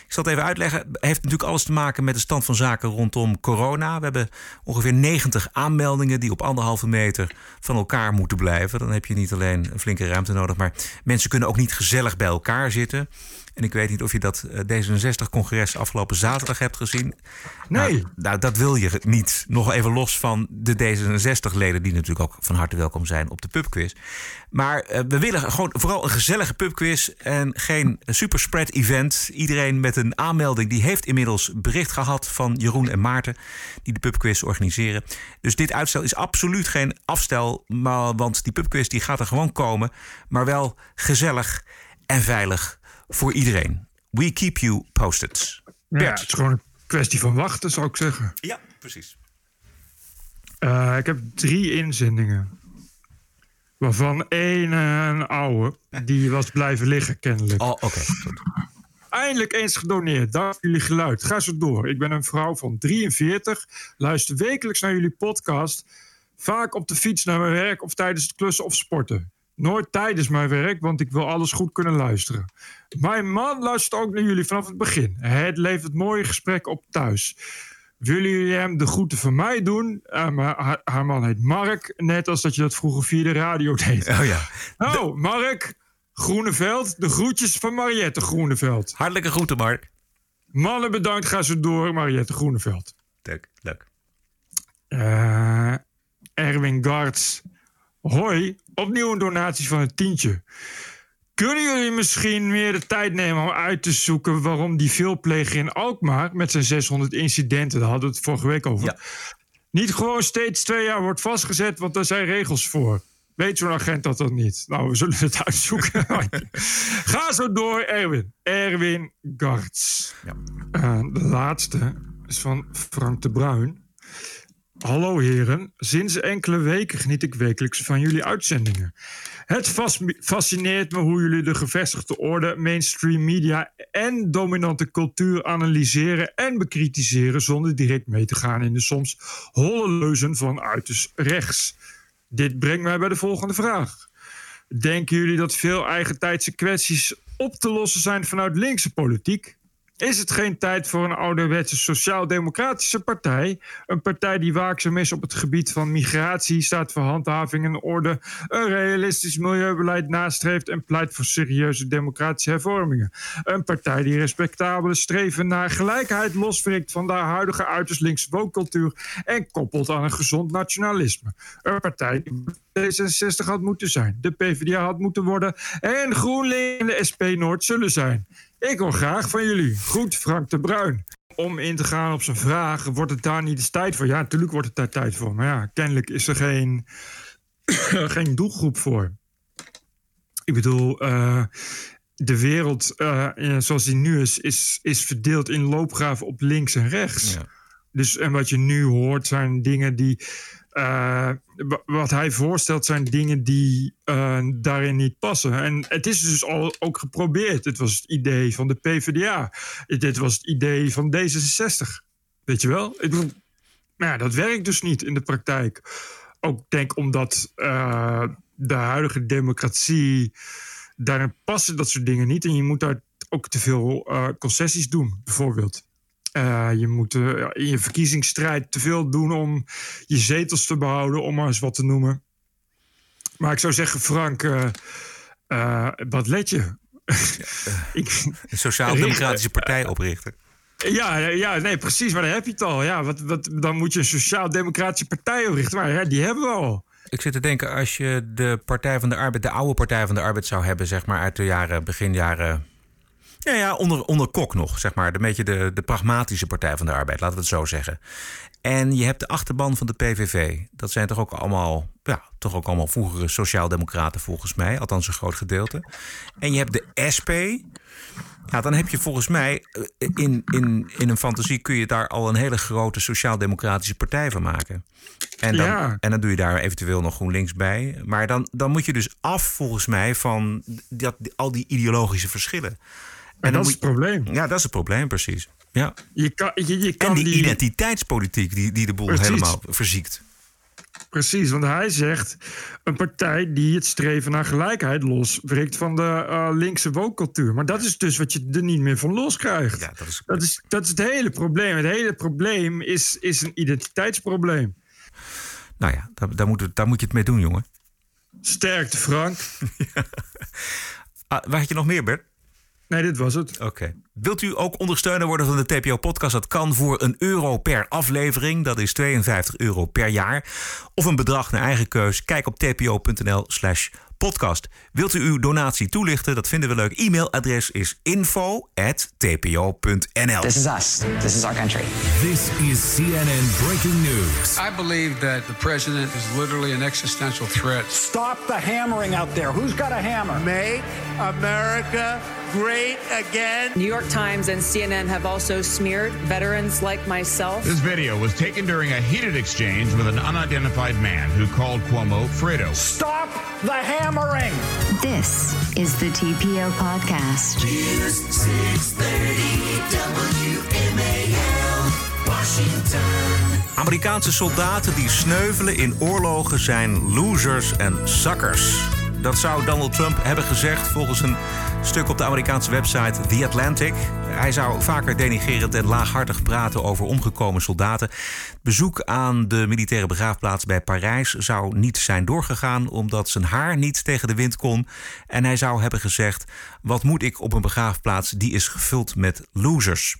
Ik zal het even uitleggen. Het heeft natuurlijk alles te maken met de stand van zaken rondom corona. We hebben ongeveer 90 aanmeldingen die op anderhalve meter van elkaar moeten blijven. Dan heb je niet alleen een flinke ruimte nodig, maar mensen kunnen ook niet gezellig bij elkaar zitten. En ik weet niet of je dat eh, D66-congres afgelopen zaterdag hebt gezien. Nee. Nou, nou, dat wil je niet. Nog even los van de D66-leden, die natuurlijk ook van harte welkom zijn op de pubquiz. Maar eh, we willen gewoon vooral een gezellige pubquiz en geen superspread-event. Iedereen met een aanmelding die heeft inmiddels bericht gehad van Jeroen en Maarten, die de pubquiz organiseren. Dus dit uitstel is absoluut geen afstel, maar, want die pubquiz die gaat er gewoon komen, maar wel gezellig en veilig voor iedereen. We keep you posted. Ja, Bert. het is gewoon een kwestie van wachten, zou ik zeggen. Ja, precies. Eh, ik heb drie inzendingen. Waarvan één eh, een oude. Die was blijven liggen, kennelijk. Oh, oké. Eindelijk eens gedoneerd. Dank voor jullie geluid. Ga zo door. Ik ben een vrouw van 43. Luister wekelijks naar jullie podcast. Vaak op de fiets naar mijn werk of tijdens het klussen of sporten. Nooit tijdens mijn werk, want ik wil alles goed kunnen luisteren. Mijn man luistert ook naar jullie vanaf het begin. Het levert mooie gesprekken op thuis. Willen jullie hem de groeten van mij doen? Maar haar, man heet Mark, net als dat je dat vroeger via de radio deed. Oh ja. Nou, Mark Groeneveld, de groetjes van Mariette Groeneveld. Hartelijke groeten, Mark. Mannen bedankt, ga zo door, Mariette Groeneveld. Leuk, leuk. Eh, Erwin Garts. Hoi, opnieuw een donatie van een tientje. Kunnen jullie misschien meer de tijd nemen om uit te zoeken waarom die veelpleger in Alkmaar met zijn 600 incidenten, daar hadden we het vorige week over, niet gewoon steeds twee jaar wordt vastgezet, want daar zijn regels voor. Weet zo'n agent dat dan niet? Nou, we zullen het uitzoeken. Ga zo door, Erwin. Erwin Garts. Eh, de laatste is van Frank de Bruin. Hallo heren, sinds enkele weken geniet ik wekelijks van jullie uitzendingen. Het fas- fascineert me hoe jullie de gevestigde orde, mainstream media en dominante cultuur analyseren en bekritiseren zonder direct mee te gaan in de soms holle leuzen van uiterst rechts. Dit brengt mij bij de volgende vraag. Denken jullie dat veel eigentijdse kwesties op te lossen zijn vanuit linkse politiek? Is het geen tijd voor een ouderwetse sociaal-democratische partij? Een partij die waakzaam is op het gebied van migratie, staat voor handhaving en orde, een realistisch milieubeleid nastreeft en pleit voor serieuze democratische hervormingen. Een partij die respectabele streven naar gelijkheid loswrikt van de huidige uiterst linkse wooncultuur en koppelt aan een gezond nationalisme. Een partij die D66 had moeten zijn, de PvdA had moeten worden en GroenLinks en de SP Noord zullen zijn. Ik hoor graag van jullie. Goed, Frank de Bruin. Om in te gaan op zijn vraag, wordt het daar niet eens tijd voor? Ja, natuurlijk wordt het daar tijd voor. Maar ja, kennelijk is er geen, geen doelgroep voor. Ik bedoel, eh, de wereld eh, zoals die nu is, is, is verdeeld in loopgraven op links en rechts. Dus, en wat je nu hoort zijn dingen die. Wa- wat hij voorstelt zijn dingen die eh, daarin niet passen. En het is dus al ook geprobeerd. Het was het idee van de PvdA. Dit was het idee van D66. Weet je wel? Ik ja, dat werkt dus niet in de praktijk. Ook denk omdat eh, de huidige democratie. daarin passen dat soort dingen niet. En je moet daar ook te veel concessies doen, bijvoorbeeld. Eh, je moet eh, in je verkiezingsstrijd te veel doen om je zetels te behouden, om maar eens wat te noemen. Maar ik zou zeggen, Frank, eh, eh, wat let je? Ik- Een sociaal-democratische partij oprichten. ja, ja, nee, precies. Maar dan heb je het al. Ja, wat, wat, dan moet je een sociaal-democratische partij oprichten. Maar ja, die hebben we al. Ik zit te denken, als je de Partij van de Arbeid, de oude Partij van de Arbeid zou hebben, zeg maar uit de jaren, begin jaren. Ja, ja, onder, onder Kok nog, zeg maar. Een beetje de, de pragmatische Partij van de Arbeid, laten we het zo zeggen. En je hebt de achterban van de PVV. Dat zijn toch ook allemaal, ja, toch ook allemaal vroegere sociaaldemocraten volgens mij. Althans een groot gedeelte. En je hebt de SP. Ja, dan heb je volgens mij eh, in, in, in een fantasie kun je daar al een hele grote sociaal-democratische partij van maken. En dan, Ja. en dan doe je daar eventueel nog GroenLinks bij. Maar dan, dan moet je dus af, volgens mij, van dat, al die ideologische verschillen. En dat is het probleem. Ja, dat is het probleem, precies. Ja. Je kan, je, je kan En die, die identiteitspolitiek die, die de boel Precies. helemaal verziekt. Precies, want hij zegt een partij die het streven naar gelijkheid losbreekt van de eh, linkse wooncultuur. Maar dat is dus wat je er niet meer van loskrijgt. Ja, dat is, dat is, dat is het hele probleem. Het hele probleem is, is een identiteitsprobleem. Nou ja, daar, daar, moet, daar moet je het mee doen, jongen. Sterkte, Frank. Ah, waar had je nog meer, Bert? Nee, dit was het. Oké. Wilt u ook ondersteuner worden van de TPO-podcast? Dat kan voor een euro per aflevering. Dat is 52 euro per jaar. Of een bedrag naar eigen keus. Kijk op tpo.nl slash podcast. Wilt u uw donatie toelichten? Dat vinden we leuk. E-mailadres is info.tpo.nl This is us. This is our country. This is CNN breaking news. I believe that the president is literally an existential threat. Stop the hammering out there. Who's got a hammer? Make America great again. New York Times and CNN have also smeared veterans like myself. This video was taken during a heated exchange with an unidentified man who called Cuomo Fredo. Stop the hammering. This is the TPO podcast. News 630 WMAL, Washington. Amerikaanse soldaten die sneuvelen in oorlogen zijn losers en suckers. Dat zou Donald Trump hebben gezegd volgens een stuk op de Amerikaanse website The Atlantic. Hij zou vaker denigerend en laaghartig praten over omgekomen soldaten. Bezoek aan de militaire begraafplaats bij Parijs zou niet zijn doorgegaan omdat zijn haar niet tegen de wind kon. En hij zou hebben gezegd: Wat moet ik op een begraafplaats die is gevuld met losers?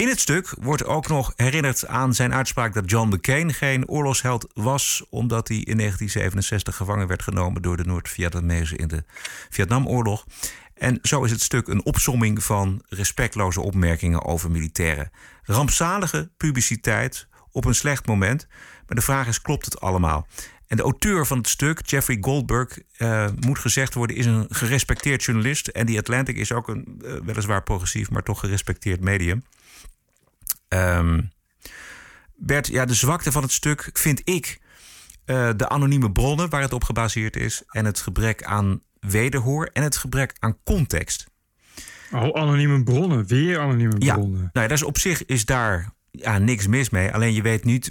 In het stuk wordt ook nog herinnerd aan zijn uitspraak dat John McCain geen oorlogsheld was, omdat hij in 1967 gevangen werd genomen door de Noord-Vietnamezen in de Vietnamoorlog. En zo is het stuk een opsomming van respectloze opmerkingen over militairen. Rampzalige publiciteit op een slecht moment. Maar de vraag is: klopt het allemaal? En de auteur van het stuk, Jeffrey Goldberg, uh, moet gezegd worden, is een gerespecteerd journalist. En die Atlantic is ook een uh, weliswaar progressief, maar toch gerespecteerd medium. Um, Bert, ja, de zwakte van het stuk vind ik uh, de anonieme bronnen waar het op gebaseerd is. En het gebrek aan wederhoor en het gebrek aan context. Oh, anonieme bronnen, weer anonieme bronnen. Ja, nou ja, dat is op zich is daar ja, niks mis mee. Alleen je weet niet,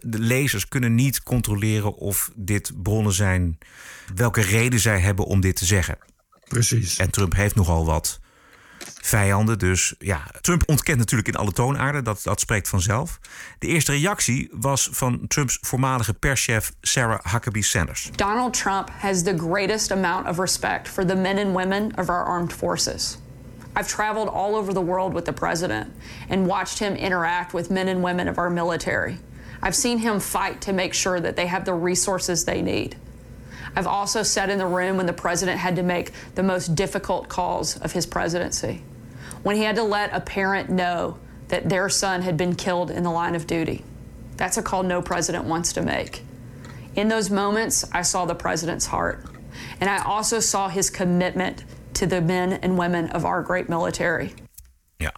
de lezers kunnen niet controleren of dit bronnen zijn, welke reden zij hebben om dit te zeggen. Precies. En Trump heeft nogal wat vijanden. Dus ja, Trump ontkent natuurlijk in alle toonaarden. Dat, dat spreekt vanzelf. De eerste reactie was van Trumps voormalige perschef Sarah Huckabee Sanders. Donald Trump has the greatest amount of respect for the men and women of our armed forces. I've traveled all over the world with the president and watched him interact with men and women of our military. I've seen him fight to make sure that they have the resources they need. I've also sat in the room when the president had to make the most difficult calls of his presidency. When he had to let a parent know that their son had been killed in the line of duty. That's a call no president wants to make. In those moments, I saw the president's heart. And I also saw his commitment to the men and women of our great military. Ja,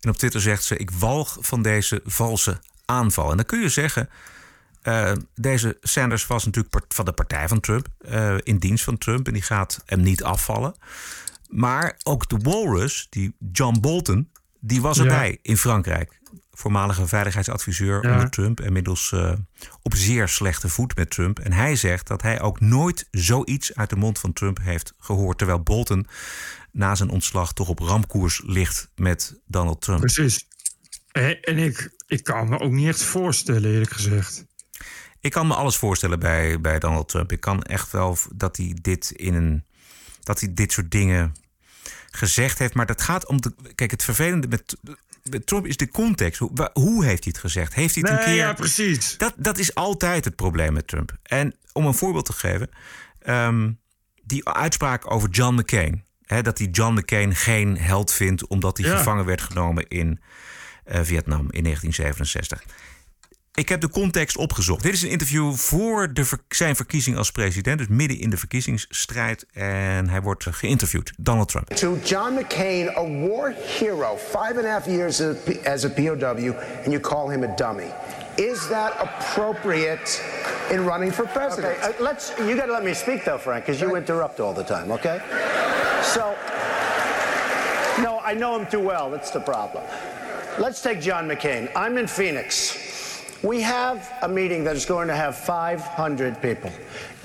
en op Twitter zegt ze: Ik walg van deze valse aanval. En dan kun je zeggen. Uh, deze Sanders was natuurlijk van de partij van Trump, uh, in dienst van Trump, en die gaat hem niet afvallen. Maar ook de Walrus, die John Bolton, die was erbij ja. in Frankrijk. Voormalige veiligheidsadviseur ja. onder Trump, inmiddels uh, op zeer slechte voet met Trump. En hij zegt dat hij ook nooit zoiets uit de mond van Trump heeft gehoord. Terwijl Bolton na zijn ontslag toch op ramkoers ligt met Donald Trump. Precies. En ik, ik kan me ook niet echt voorstellen, eerlijk gezegd. Ik kan me alles voorstellen bij, bij Donald Trump. Ik kan echt wel dat hij dit in een. dat hij dit soort dingen gezegd heeft. Maar dat gaat om. De, kijk, het vervelende met, met Trump is de context. Hoe, hoe heeft hij het gezegd? Heeft hij het nee, een keer. Ja, precies. Dat, dat is altijd het probleem met Trump. En om een voorbeeld te geven. Um, die uitspraak over John McCain. Hè, dat hij John McCain geen held vindt. omdat hij ja. gevangen werd genomen in uh, Vietnam in 1967. Ik heb de context opgezocht. Dit is een interview voor de ver zijn verkiezing als president. Dus midden in de verkiezingsstrijd. En hij wordt geïnterviewd. Donald Trump. To John McCain, a war hero. Five and a half years as a POW. And you call him a dummy. Is that appropriate in running for president? Okay, uh, let's, you got to let me speak though, Frank, because you interrupt all the time, okay? So, no, I know him too well. That's the problem. Let's take John McCain. I'm in Phoenix. We have a meeting that is going to have 500 people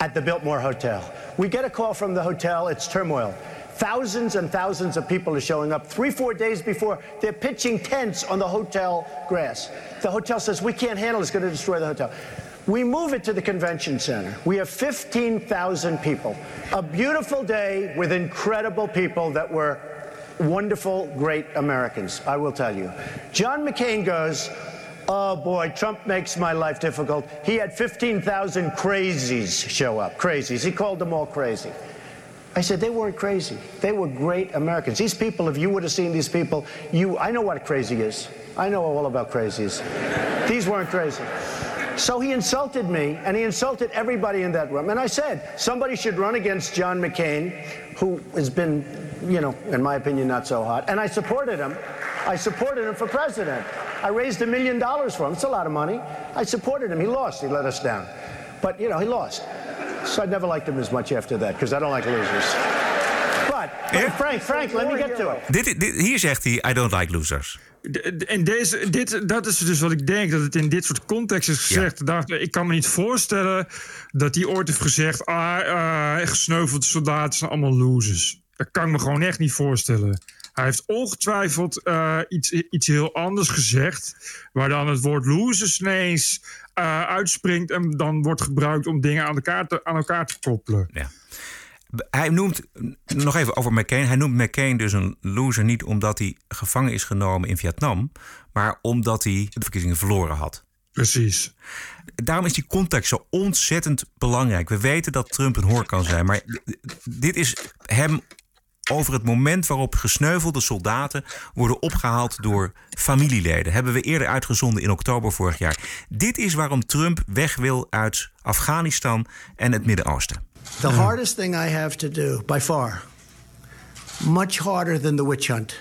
at the Biltmore Hotel. We get a call from the hotel, it's turmoil. Thousands and thousands of people are showing up. Three, four days before, they're pitching tents on the hotel grass. The hotel says, We can't handle it, it's going to destroy the hotel. We move it to the convention center. We have 15,000 people. A beautiful day with incredible people that were wonderful, great Americans, I will tell you. John McCain goes, Oh boy, Trump makes my life difficult. He had 15,000 crazies show up. Crazies. He called them all crazy. I said, they weren't crazy. They were great Americans. These people, if you would have seen these people, you, I know what crazy is. I know all about crazies. These weren't crazy. So he insulted me, and he insulted everybody in that room. And I said, somebody should run against John McCain, who has been, you know, in my opinion, not so hot. And I supported him. I supported him for president. I raised a million dollars for him. It's a lot of money. I supported him. He lost. He let us down. But, you know, he lost. So I never liked him as much after that, because I don't like losers. But, but Frank, Frank, let me get to it. Dit, dit, hier zegt hij, I don't like losers. En deze, dit, dat is dus wat ik denk, dat het in dit soort context is gezegd. Ja. Dacht, ik kan me niet voorstellen dat hij ooit heeft gezegd... ah, uh, gesneuvelde soldaten zijn allemaal losers. Dat kan ik me gewoon echt niet voorstellen. Hij heeft ongetwijfeld uh, iets, iets heel anders gezegd... waar dan het woord losers ineens uh, uitspringt... en dan wordt gebruikt om dingen aan elkaar te, aan elkaar te koppelen. Ja. Hij noemt, nog even over McCain. Hij noemt McCain dus een loser niet omdat hij gevangen is genomen in Vietnam, maar omdat hij de verkiezingen verloren had. Precies. Daarom is die context zo ontzettend belangrijk. We weten dat Trump een hoor kan zijn, maar dit is hem over het moment waarop gesneuvelde soldaten worden opgehaald door familieleden. Hebben we eerder uitgezonden in oktober vorig jaar. Dit is waarom Trump weg wil uit Afghanistan en het Midden-Oosten. The hardest thing I have to do, by far, much harder than the witch hunt,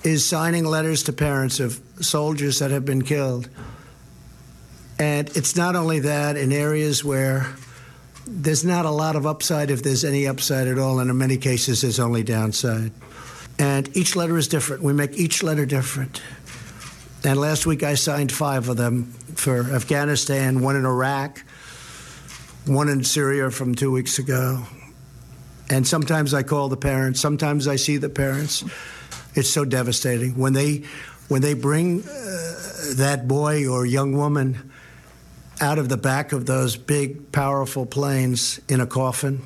is signing letters to parents of soldiers that have been killed. And it's not only that in areas where there's not a lot of upside, if there's any upside at all, and in many cases, there's only downside. And each letter is different. We make each letter different. And last week, I signed five of them for Afghanistan, one in Iraq, one in Syria from two weeks ago. And sometimes I call the parents, sometimes I see the parents. It's so devastating. When they, when they bring uh, that boy or young woman out of the back of those big, powerful planes in a coffin,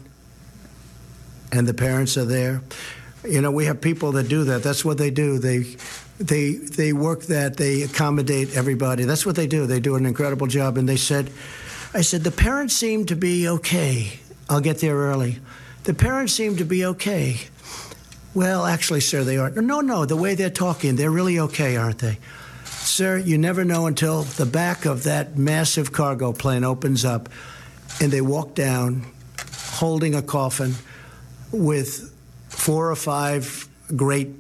and the parents are there. You know, we have people that do that. That's what they do. They they they work that. They accommodate everybody. That's what they do. They do an incredible job. And they said, I said the parents seem to be okay. I'll get there early. The parents seem to be okay. Well, actually, sir, they aren't. No, no. The way they're talking, they're really okay, aren't they? Sir, you never know until the back of that massive cargo plane opens up and they walk down holding a coffin with four or five great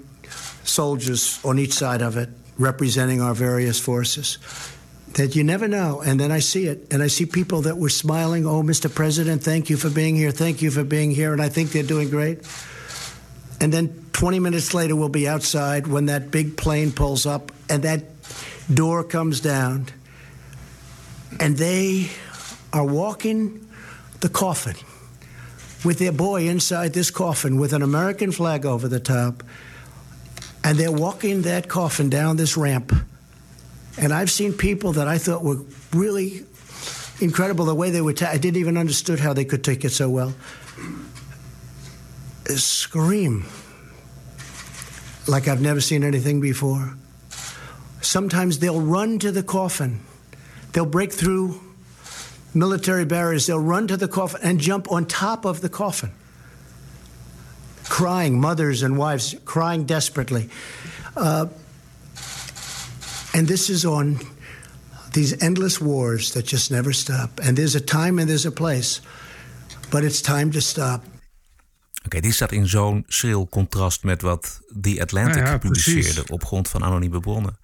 soldiers on each side of it representing our various forces. That you never know. And then I see it, and I see people that were smiling. Oh, Mr. President, thank you for being here. Thank you for being here. And I think they're doing great. And then 20 minutes later, we'll be outside when that big plane pulls up and that door comes down. And they are walking the coffin with their boy inside this coffin with an American flag over the top. And they're walking that coffin down this ramp. And I've seen people that I thought were really incredible the way they were. Ta- I didn't even understood how they could take it so well. Scream like I've never seen anything before. Sometimes they'll run to the coffin. They'll break through military barriers. They'll run to the coffin and jump on top of the coffin. Crying, mothers and wives crying desperately. Uh, and this is on these endless wars that just never stop. And there's a time and there's a place, but it's time to stop. Oké, dit staat in zo'n schril contrast met wat The Atlantic Ja, ja, publiceerde precies. op grond van anonieme bronnen.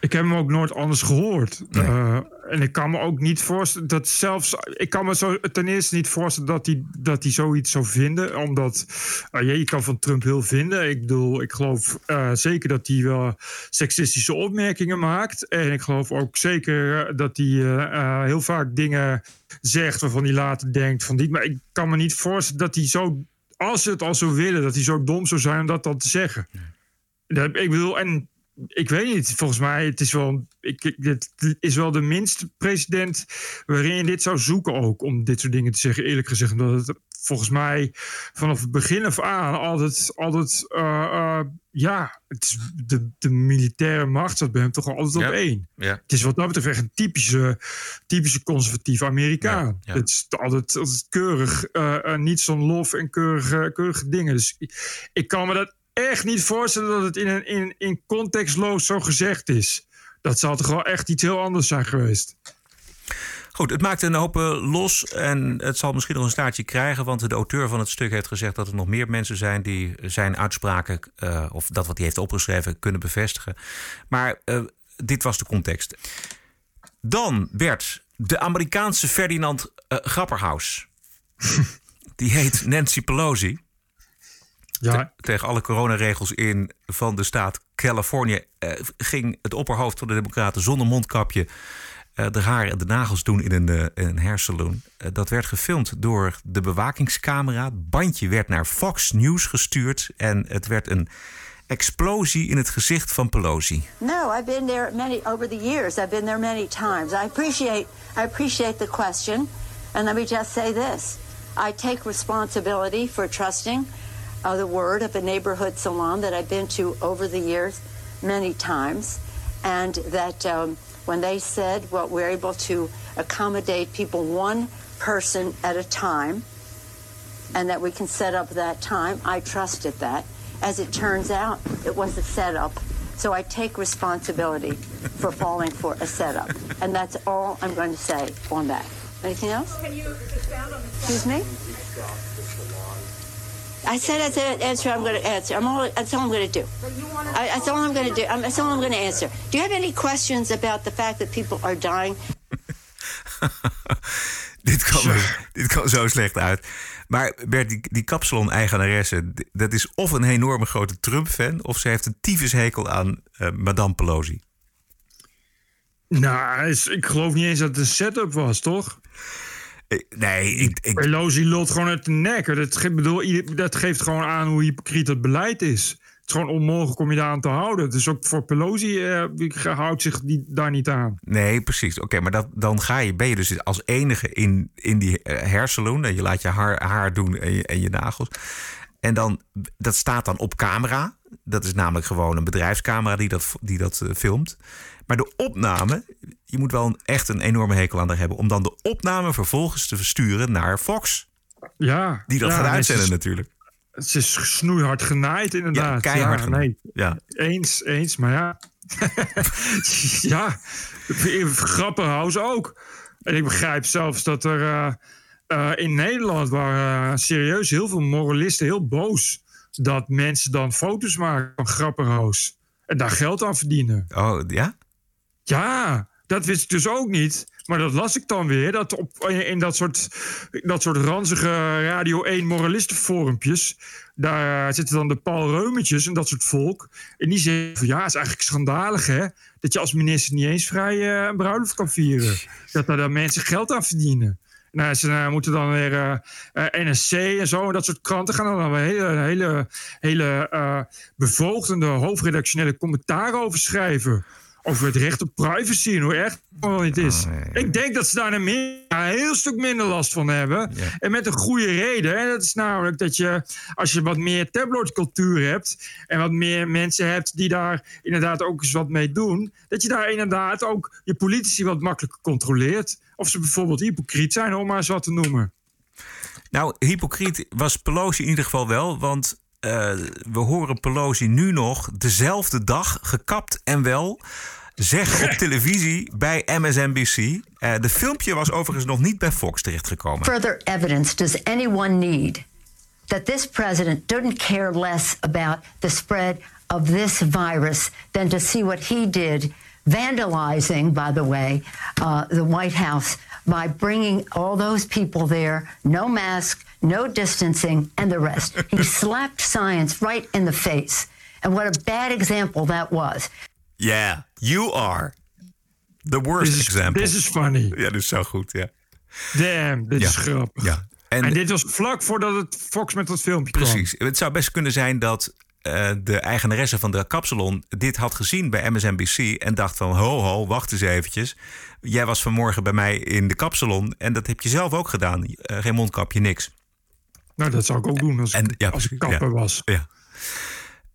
Ik heb hem ook nooit anders gehoord. Eh, en ik kan me ook niet voorstellen dat zelfs. Ik kan me zo ten eerste niet voorstellen dat hij, dat hij zoiets zou vinden. Omdat eh, ja, je kan van Trump heel vinden. Ik bedoel, ik geloof eh, zeker dat hij wel seksistische opmerkingen maakt. En ik geloof ook zeker dat hij heel vaak dingen zegt waarvan hij later denkt van dit. Maar ik kan me niet voorstellen dat hij zo. Als ze het al zou willen, dat hij zo dom zou zijn om dat dan te zeggen. Ik bedoel, en ik weet niet. Volgens mij het is wel, ik, dit is wel de minste president waarin je dit zou zoeken ook om dit soort dingen te zeggen. Eerlijk gezegd, omdat het volgens mij vanaf het begin af aan altijd, altijd eh, eh, ja, het is de, de militaire macht zat bij hem toch altijd op één. Ja. Het is wat dat betreft echt een typische, typische conservatieve Amerikaan. Ja. Het is altijd, altijd keurig, eh, niet zo'n lof en keurige, keurige dingen. Dus ik, ik kan me dat echt niet voorstellen dat het in, een, in, in contextloos zo gezegd is. Dat zou toch wel echt iets heel anders zijn geweest. Goed, het maakt een hoop eh, los en het zal misschien nog een staartje krijgen, want de auteur van het stuk heeft gezegd dat er nog meer mensen zijn die zijn uitspraken, eh, of dat wat hij heeft opgeschreven, kunnen bevestigen. Maar eh, dit was de context. Dan werd de Amerikaanse Ferdinand eh, Grapperhaus. die heet Nancy Pelosi. Ja. Te- tegen alle coronaregels in van de staat Californië eh, ging het opperhoofd van de Democraten zonder mondkapje eh, de haar en de nagels doen in een, eh, een. Eh, dat werd gefilmd door de bewakingscamera. Het bandje werd naar Fox News gestuurd en het werd een explosie in het gezicht van Pelosi. No, I've been there many over the years. I've been there many times. I appreciate I appreciate the question, and let me just say this: I take responsibility for trusting uh, the word of a neighborhood salon that I've been to over the years many times, and that um, when they said, well, we're able to accommodate people one person at a time, and that we can set up that time, I trusted that. As it turns out, it was a setup. So I take responsibility for falling for a setup. And that's all I'm going to say on that. Anything else? Can you expound on the Excuse me? I said that's an answer I'm going to answer. I'm all, that's all I'm going to do. I, that's all I'm going to do. I'm, that's all I'm going to answer. Do you have any questions about the fact that people are dying? dit, kwam, dit zo slecht uit. Maar Bert, die, die kapsalon-eigenaresse... dat is of een enorme grote Trump-fan... of ze heeft een tyfushekel aan eh, Madame Pelosi. Nou, ik geloof niet eens dat het een setup was, toch? Nee, ik... ik... Pelosi lult gewoon uit de nek. Dat, ge- bedoel, dat geeft gewoon aan hoe hypocriet het beleid is. Het is gewoon onmogelijk om je daar aan te houden. Dus ook voor Pelosi eh, houdt zich die, daar niet aan. Nee, precies. Oké, maar dat, dan ga je, ben je dus als enige in, in die en je laat je haar, haar doen en je, en je nagels. En dan, dat staat dan op camera. Dat is namelijk gewoon een bedrijfscamera die dat, die dat eh, filmt. Maar de opname, je moet wel een, echt een enorme hekel aan daar hebben... om dan de opname vervolgens te versturen naar Fox. Ja. Die dat ja, gaat uitzenden is- natuurlijk. Het is snoeihard genaaid, inderdaad. Ja, keihard ja, genaaid. nee. Ja. Eens, eens, maar ja. ja, Grapperhaus ook. En ik begrijp zelfs dat er eh, eh, in Nederland waren eh, serieus heel veel moralisten heel boos. Dat mensen dan foto's maken van Grapperhaus. En daar geld aan verdienen. Oh, ja? Ja, dat wist ik dus ook niet. Maar dat las ik dan weer. Dat op, in dat soort, dat soort ranzige Radio 1 moralistenforumpjes. Daar zitten dan de Paul Reumetjes en dat soort volk. En die zeggen van ja, het is eigenlijk schandalig hè. Dat je als minister niet eens vrij eh, een bruiloft kan vieren. Dat daar dan mensen geld aan verdienen. Nou, ze eh, moeten dan weer eh, eh, NSC en zo en dat soort kranten gaan dan weer hele, hele, hele eh bevoogdende hoofdredactionele commentaren over schrijven. Over het recht op privacy en hoe erg het is. Ik denk dat ze daar een, meer, een heel stuk minder last van hebben. En met een goede reden. En dat is namelijk dat je, als je wat meer tabloidcultuur hebt. en wat meer mensen hebt die daar inderdaad ook eens wat mee doen. dat je daar inderdaad ook je politici wat makkelijker controleert. Of ze bijvoorbeeld hypocriet zijn, om maar eens wat te noemen. Nou, hypocriet was Pelosi in ieder geval wel, want eh, we horen Pelosi nu nog dezelfde dag gekapt en wel zeggen op televisie bij MSNBC. Eh, de filmpje was overigens nog niet bij Fox terechtgekomen. further evidence does anyone need that this president didn't care less about the spread of this virus than to see what he did, vandalizing, by the way, uh, the White House by bringing all those people there, no mask, no distancing, and the rest. he slapped science right in the face. And what a bad example that was. Yeah, you are the worst This is- example. this is funny. Ja, dat is zo goed, ja. Damn, dit Ja, is grappig. ja. En, En- dit was vlak voordat het Fox met dat filmpje Precies. Het zou best kunnen zijn dat eh, de eigenaresse van de kapsalon dit had gezien bij MSNBC en dacht van ho ho, wacht eens eventjes. Jij was vanmorgen bij mij in de kapsalon en dat heb je zelf ook gedaan. Eh, geen mondkapje, niks. Nou, dat zou ik ook doen als, ik, ja, als ik kapper ja. was. Ja.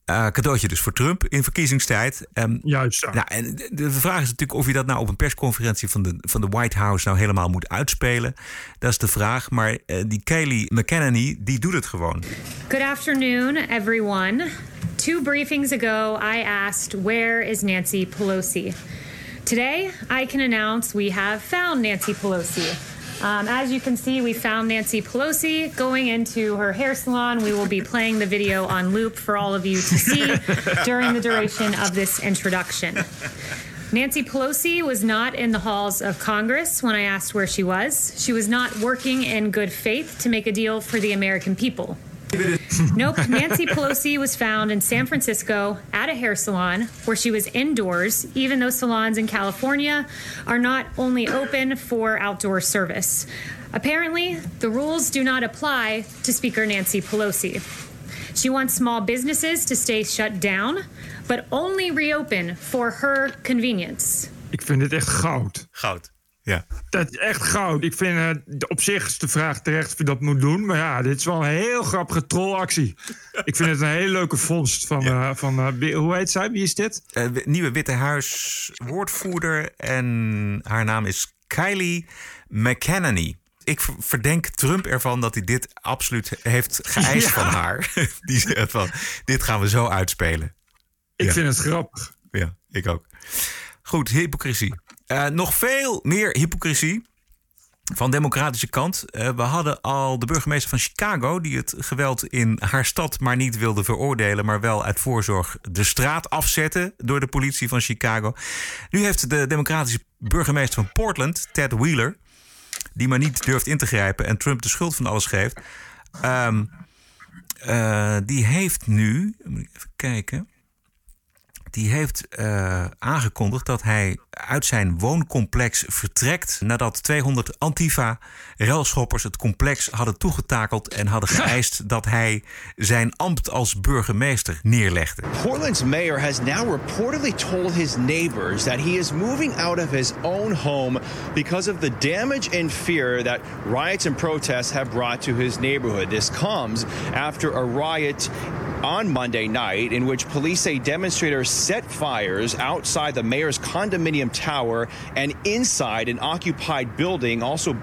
Eh, cadeautje dus voor Trump in verkiezingstijd. Ehm, Juist. Nou, en de, de vraag is natuurlijk of je dat nou op een persconferentie van de, van de White House nou helemaal moet uitspelen. Dat is de vraag. Maar eh, die Kayleigh McEnany, die doet het gewoon. Good afternoon, everyone. Two briefings ago, I asked, Where is Nancy Pelosi? Today, I can announce we have found Nancy Pelosi. Um, as you can see, we found Nancy Pelosi going into her hair salon. We will be playing the video on loop for all of you to see during the duration of this introduction. Nancy Pelosi was not in the halls of Congress when I asked where she was. She was not working in good faith to make a deal for the American people. Nope, Nancy Pelosi was found in San Francisco at a hair salon where she was indoors, even though salons in California are not only open for outdoor service. Apparently, the rules do not apply to Speaker Nancy Pelosi. She wants small businesses to stay shut down, but only reopen for her convenience. Ik vind dit echt goud. Goud. Ja. Dat is echt goud. Ik vind uh, op zich is de vraag terecht of je dat moet doen. Maar ja, dit is wel een heel grappige trollactie. Ik vind het een hele leuke vondst van... Ja. Uh, van uh, hoe heet zij? Wie is dit? nieuwe Witte Huis woordvoerder. En haar naam is Kylie McEnany. Ik verdenk Trump ervan dat hij dit absoluut heeft geëist ja. van haar. Die zegt van, dit gaan we zo uitspelen. Ik ja. vind het grappig. Ja, ik ook. Goed, hypocrisie. Uh, nog veel meer hypocrisie van democratische kant. Uh, we hadden al de burgemeester van Chicago... die het geweld in haar stad maar niet wilde veroordelen... maar wel uit voorzorg de straat afzetten door de politie van Chicago. Nu heeft de democratische burgemeester van Portland, Ted Wheeler... die maar niet durft in te grijpen en Trump de schuld van alles geeft... Um, uh, die heeft nu... Moet even kijken die heeft uh, aangekondigd dat hij uit zijn wooncomplex vertrekt nadat 200 Antifa-relschoppers het complex hadden toegetakeld en hadden geëist dat hij zijn ambt als burgemeester neerlegde. Portland's mayor has now reportedly told his neighbors that he is moving out of his own home because of the damage and fear that riots and protests have brought to his neighborhood. This comes after a riot on Monday night in which police say demonstrators set fires outside the mayor's condominium tower and inside an occupied building, also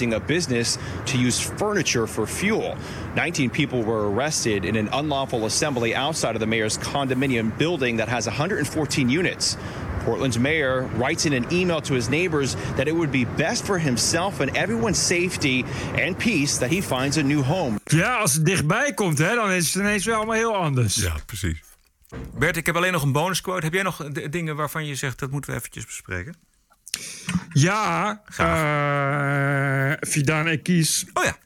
burglarizing a business to use furniture for fuel. 19 people were arrested in an unlawful assembly outside of the mayor's condominium building that has 114 units. Portland's mayor writes in an email to his neighbors that it would be best for himself and everyone's safety and peace that he finds a new home. Ja, als het dichtbij komt, hè, dan is het ineens wel allemaal heel anders. Ja, precies. Bert, ik heb alleen nog een bonusquote. Heb jij nog dingen waarvan je zegt dat moeten we eventjes bespreken? Ja, uh, Fidan Ekis. Oh ja.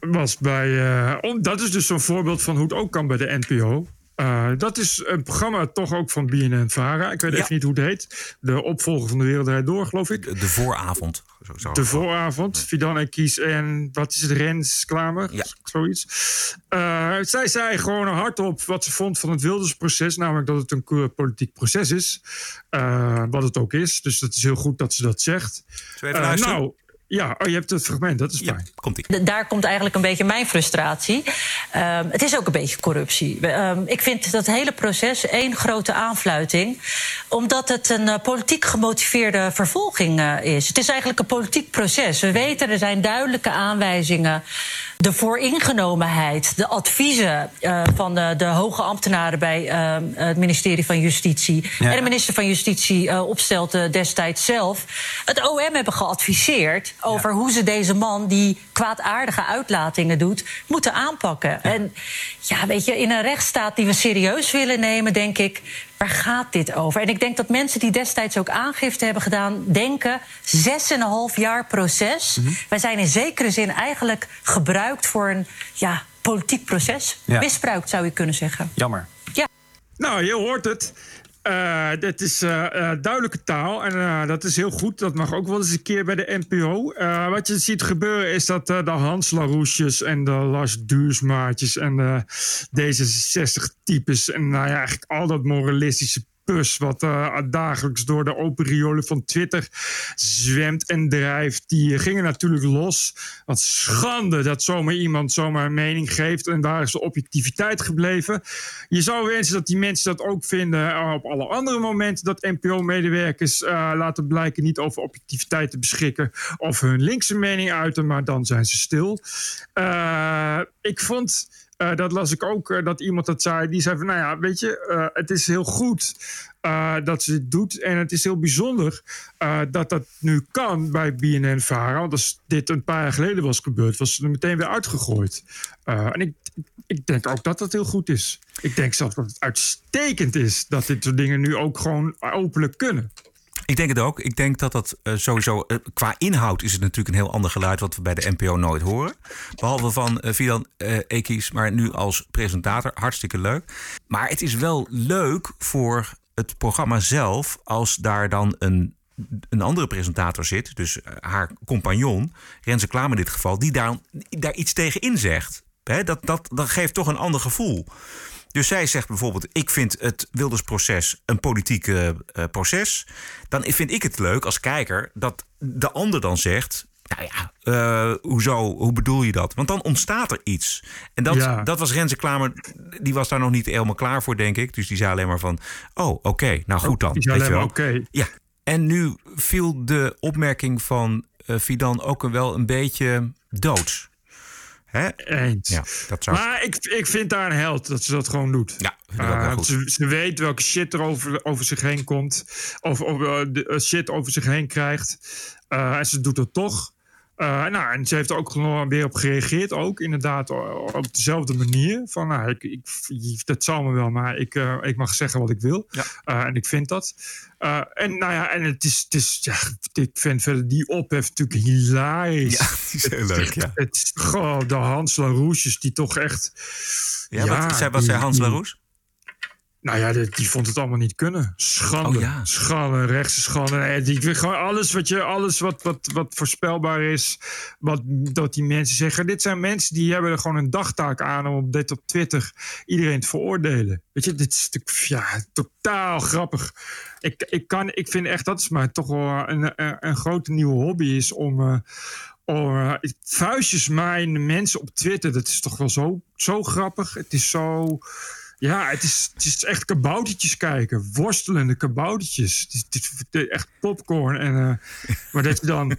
Was bij. Uh, dat is dus zo'n voorbeeld van hoe het ook kan bij de NPO. Uh, dat is een programma toch ook van BNN Vara. Ik weet ja. even niet hoe het heet. De opvolger van de Wereld Draait Door, geloof ik. De, de vooravond. Zo, zo de vooravond. Fidan en Kies en wat is het? Rens Klamer? Ja. Zoiets. Uh, zij zei gewoon hardop wat ze vond van het Wildersproces. Namelijk dat het een politiek proces is. Uh, wat het ook is. Dus het is heel goed dat ze dat zegt. nou... Ja, oh, je hebt het fragment, dat is fijn. Ja, komt ie. Daar komt eigenlijk een beetje mijn frustratie. Uh, het is ook een beetje corruptie. Uh, ik vind dat hele proces één grote aanfluiting. Omdat het een uh, politiek gemotiveerde vervolging uh, is. Het is eigenlijk een politiek proces. We weten, er zijn duidelijke aanwijzingen. De vooringenomenheid, de adviezen uh, van de, de, hoge ambtenaren bij uh, het ministerie van Justitie ja. en de minister van Justitie uh, opstelde destijds zelf, het OM hebben geadviseerd over ja. hoe ze deze man die kwaadaardige uitlatingen doet, moeten aanpakken. Ja. En ja, weet je, in een rechtsstaat die we serieus willen nemen, denk ik, waar gaat dit over? En ik denk dat mensen die destijds ook aangifte hebben gedaan, denken: zes en een half jaar proces. Mm -hmm. Wij zijn in zekere zin eigenlijk gebruikt voor een ja, politiek proces. Ja. Misbruikt zou je kunnen zeggen. Jammer. Ja. Nou, je hoort het. Dit is uh, uh, duidelijke taal en dat is heel goed. Dat mag ook wel eens een keer bij de NPO. wat je ziet gebeuren is dat de Hans Laroesjes en de Lars Duursmaatjes en de D66-types en nou ja, eigenlijk al dat moralistische pus wat uh, dagelijks door de open riolen van Twitter zwemt en drijft. Die gingen natuurlijk los. Wat schande dat zomaar iemand zomaar een mening geeft en daar is de objectiviteit gebleven. Je zou wensen dat die mensen dat ook vinden op alle andere momenten dat NPO-medewerkers laten blijken niet over objectiviteit te beschikken of hun linkse mening uiten, maar dan zijn ze stil. Ik vond uh, dat las ik ook, uh, dat iemand dat zei. Die zei van, nou ja, weet je, uh, het is heel goed dat ze dit doet. En het is heel bijzonder dat dat nu kan bij BNN-Vara. Want als dit een paar jaar geleden was gebeurd, was ze er meteen weer uitgegooid. en ik, ik denk ook dat dat heel goed is. Ik denk zelfs dat het uitstekend is dat dit soort dingen nu ook gewoon openlijk kunnen. Ik denk het ook. Ik denk dat dat uh, sowieso. Uh, qua inhoud is het natuurlijk een heel ander geluid. wat we bij de NPO nooit horen. Behalve van uh, Fidan Ekis, maar nu als presentator. Hartstikke leuk. Maar het is wel leuk voor het programma zelf. als daar dan een. Een andere presentator zit, dus haar compagnon, Renze Klaam in dit geval, die daar, daar iets tegen inzegt. He, dat, dat, dat geeft toch een ander gevoel. Dus zij zegt bijvoorbeeld: Ik vind het Wildersproces een politieke eh, proces. Dan vind ik het leuk als kijker dat de ander dan zegt. Nou ja, eh, hoezo? Hoe bedoel je dat? Want dan ontstaat er iets. En dat, Ja. dat was Renze Klamer. Die was daar nog niet helemaal klaar voor, denk ik. Dus die zei alleen maar van... Oh, oké. nou goed dan. Oké. Ja. En nu viel de opmerking van eh Fidan ook een- wel een beetje dood. Hè? Eens. Ja, dat zou... Maar ik, ik vind daar een held dat ze dat gewoon doet. Ja, Uh, goed. Ze, ze weet welke shit er over, over zich heen komt. Of, of eh, de, eh, shit over zich heen krijgt. En ze doet het toch. Nou, en ze heeft er ook gewoon weer op gereageerd. Ook inderdaad op dezelfde manier. Van, nou, ik, ik, dat zal me wel, maar ik, ik mag zeggen wat ik wil. En ik vind dat. Uh, en nou ja, en het is, het is ja, ik vind verder die ophef natuurlijk hilarisch. Ja, die is heel leuk, ja. Het is gewoon de Hans Larouches die toch echt... Ja, wat zei- wat zei Hans Larouche? Nou ja, die, die vond het allemaal niet kunnen. Schande. Oh ja. Schande, rechtse schande. Nee, die, gewoon alles wat, je, alles wat, wat, wat voorspelbaar is. Wat dat die mensen zeggen. Dit zijn mensen die hebben er gewoon een dagtaak aan om op dit op Twitter iedereen te veroordelen. Weet je, dit is ja, totaal grappig. Ik, ik, kan, ik vind echt dat is maar toch wel een, een, een grote nieuwe hobby is om. eh, om eh, vuistjes maaien mensen op Twitter. Dat is toch wel zo, zo grappig. Het is zo. Ja, het is, het is echt kaboutertjes kijken. Worstelende kaboutertjes. Het is, het echt popcorn. En, eh, maar dat je dan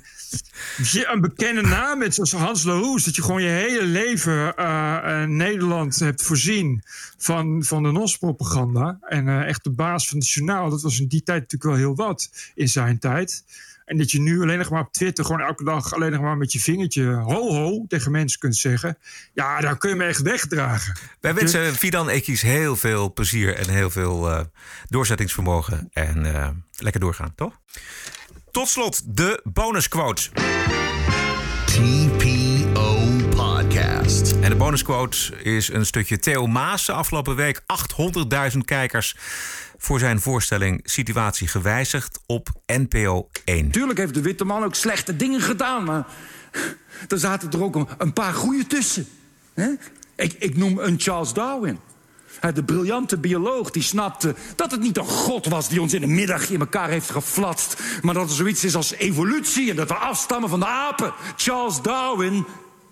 je een bekende naam met zoals Hans Laroes... dat je gewoon je hele leven eh, eh, Nederland hebt voorzien van, van de NOS-propaganda. En echt de baas van het journaal. Dat was in die tijd natuurlijk wel heel wat in zijn tijd. En dat je nu alleen nog maar op Twitter... gewoon elke dag alleen nog maar met je vingertje... ho ho tegen mensen kunt zeggen. Ja, daar kun je me echt wegdragen. Wij wensen Fidan Ekies heel veel plezier en heel veel eh, doorzettingsvermogen. En eh, lekker doorgaan, toch? Tot slot de bonusquote. TPO Podcast. En de bonusquote is een stukje Theo Maas. De Afgelopen week 800.000 kijkers voor zijn voorstelling Situatie gewijzigd op NPO 1. Tuurlijk heeft de witte man ook slechte dingen gedaan, maar er zaten er ook een, paar goede tussen. Ik, ik noem een Charles Darwin. De briljante bioloog die snapte dat het niet een god was die ons in een middagje in elkaar heeft geflatst, maar dat er zoiets is als evolutie en dat we afstammen van de apen. Charles Darwin,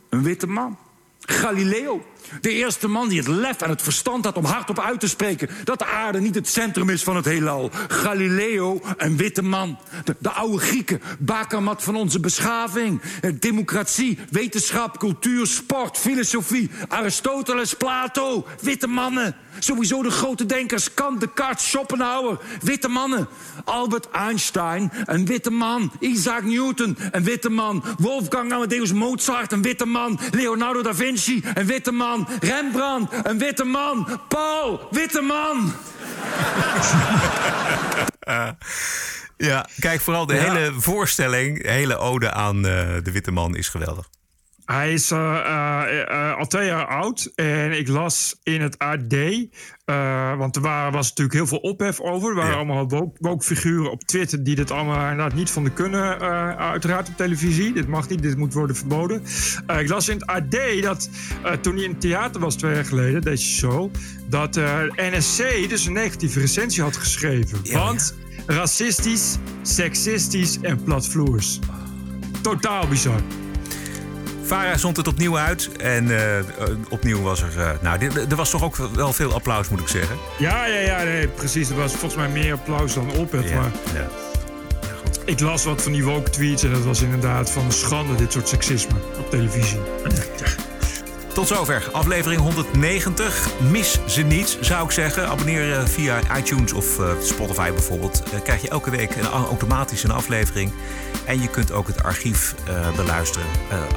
een witte man. Galileo, de eerste man die het lef en het verstand had om hardop uit te spreken dat de aarde niet het centrum is van het heelal. Galileo, een witte man. De, de oude Grieken, bakermat van onze beschaving. Eh, Democratie, wetenschap, cultuur, sport, filosofie. Aristoteles, Plato, witte mannen. Sowieso de grote denkers Kant, Descartes, Schopenhauer, witte mannen. Albert Einstein, een witte man. Isaac Newton, een witte man. Wolfgang Amadeus Mozart, een witte man. Leonardo da Vinci, een witte man. Rembrandt, een witte man. Paul, witte man. Ja, kijk vooral de Ja. hele voorstelling, de hele ode aan eh, de witte man is geweldig. Hij is eh, eh, eh, al twee jaar oud en ik las in het AD, want er waren, was natuurlijk heel veel ophef over. Er waren allemaal woke- woke-figuren op Twitter die dit allemaal inderdaad niet vonden kunnen, uiteraard op televisie. Dit mag niet, dit moet worden verboden. Ik las in het AD dat toen hij in het theater was twee jaar geleden, deze show, dat NSC dus een negatieve recensie had geschreven. want racistisch, seksistisch en platvloers. Totaal bizar. Farah zond het opnieuw uit en eh, opnieuw was er... eh, nou, er was toch ook wel veel applaus, moet ik zeggen. Ja, ja, ja, nee, precies. Er was volgens mij meer applaus dan. Ja, Maar ja. ik las wat van die woke tweets en dat was inderdaad van schande, dit soort seksisme op televisie. Tot zover aflevering 190. Mis ze niet, zou ik zeggen. Abonneer eh, via iTunes of eh, Spotify bijvoorbeeld. Eh, krijg je elke week automatisch een aflevering. En je kunt ook het archief eh, beluisteren.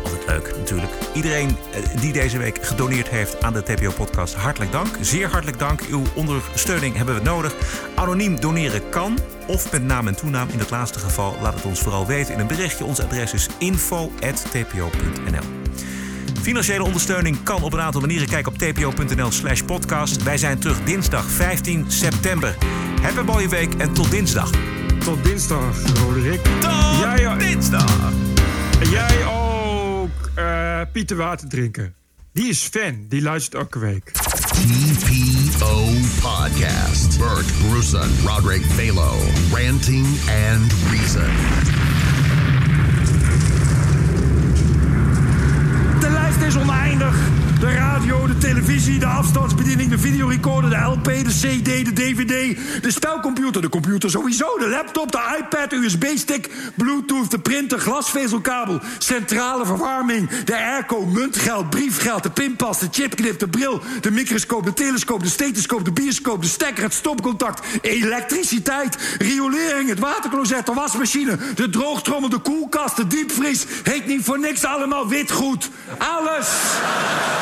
Altijd leuk natuurlijk. Iedereen die deze week gedoneerd heeft aan de TPO-podcast, hartelijk dank. Zeer hartelijk dank. Uw ondersteuning hebben we nodig. Anoniem doneren kan. Of met naam en toenaam. In het laatste geval laat het ons vooral weten in een berichtje. Ons adres is info.tpo.nl. Financiële ondersteuning kan op een aantal manieren. Kijk op tpo.nl slash podcast. Wij zijn terug dinsdag 15 september. Heb een mooie week en tot dinsdag. Tot dinsdag, Roderick. Tot jij, dinsdag. Jij ook eh, Pieter Water drinken. Die is fan, die luistert elke week. TPO Podcast. Bert Bruson, Roderick Balo, ranting and reason. De lijst is oneindig. De radio, de televisie, de afstandsbediening, de videorecorder, de LP, de CD, de DVD, de spelcomputer, de computer sowieso, de laptop, de iPad, USB-stick, Bluetooth, de printer, glasvezelkabel, centrale verwarming, de airco, muntgeld, briefgeld, de pinpas, de chipknip, de bril, de microscoop, de telescoop, de stethoscoop, de bioscoop, de stekker, het stopcontact, elektriciteit, riolering, het watercloset, de wasmachine, de droogtrommel, de koelkast, de diepvries. Heet niet voor niks allemaal witgoed. Alles!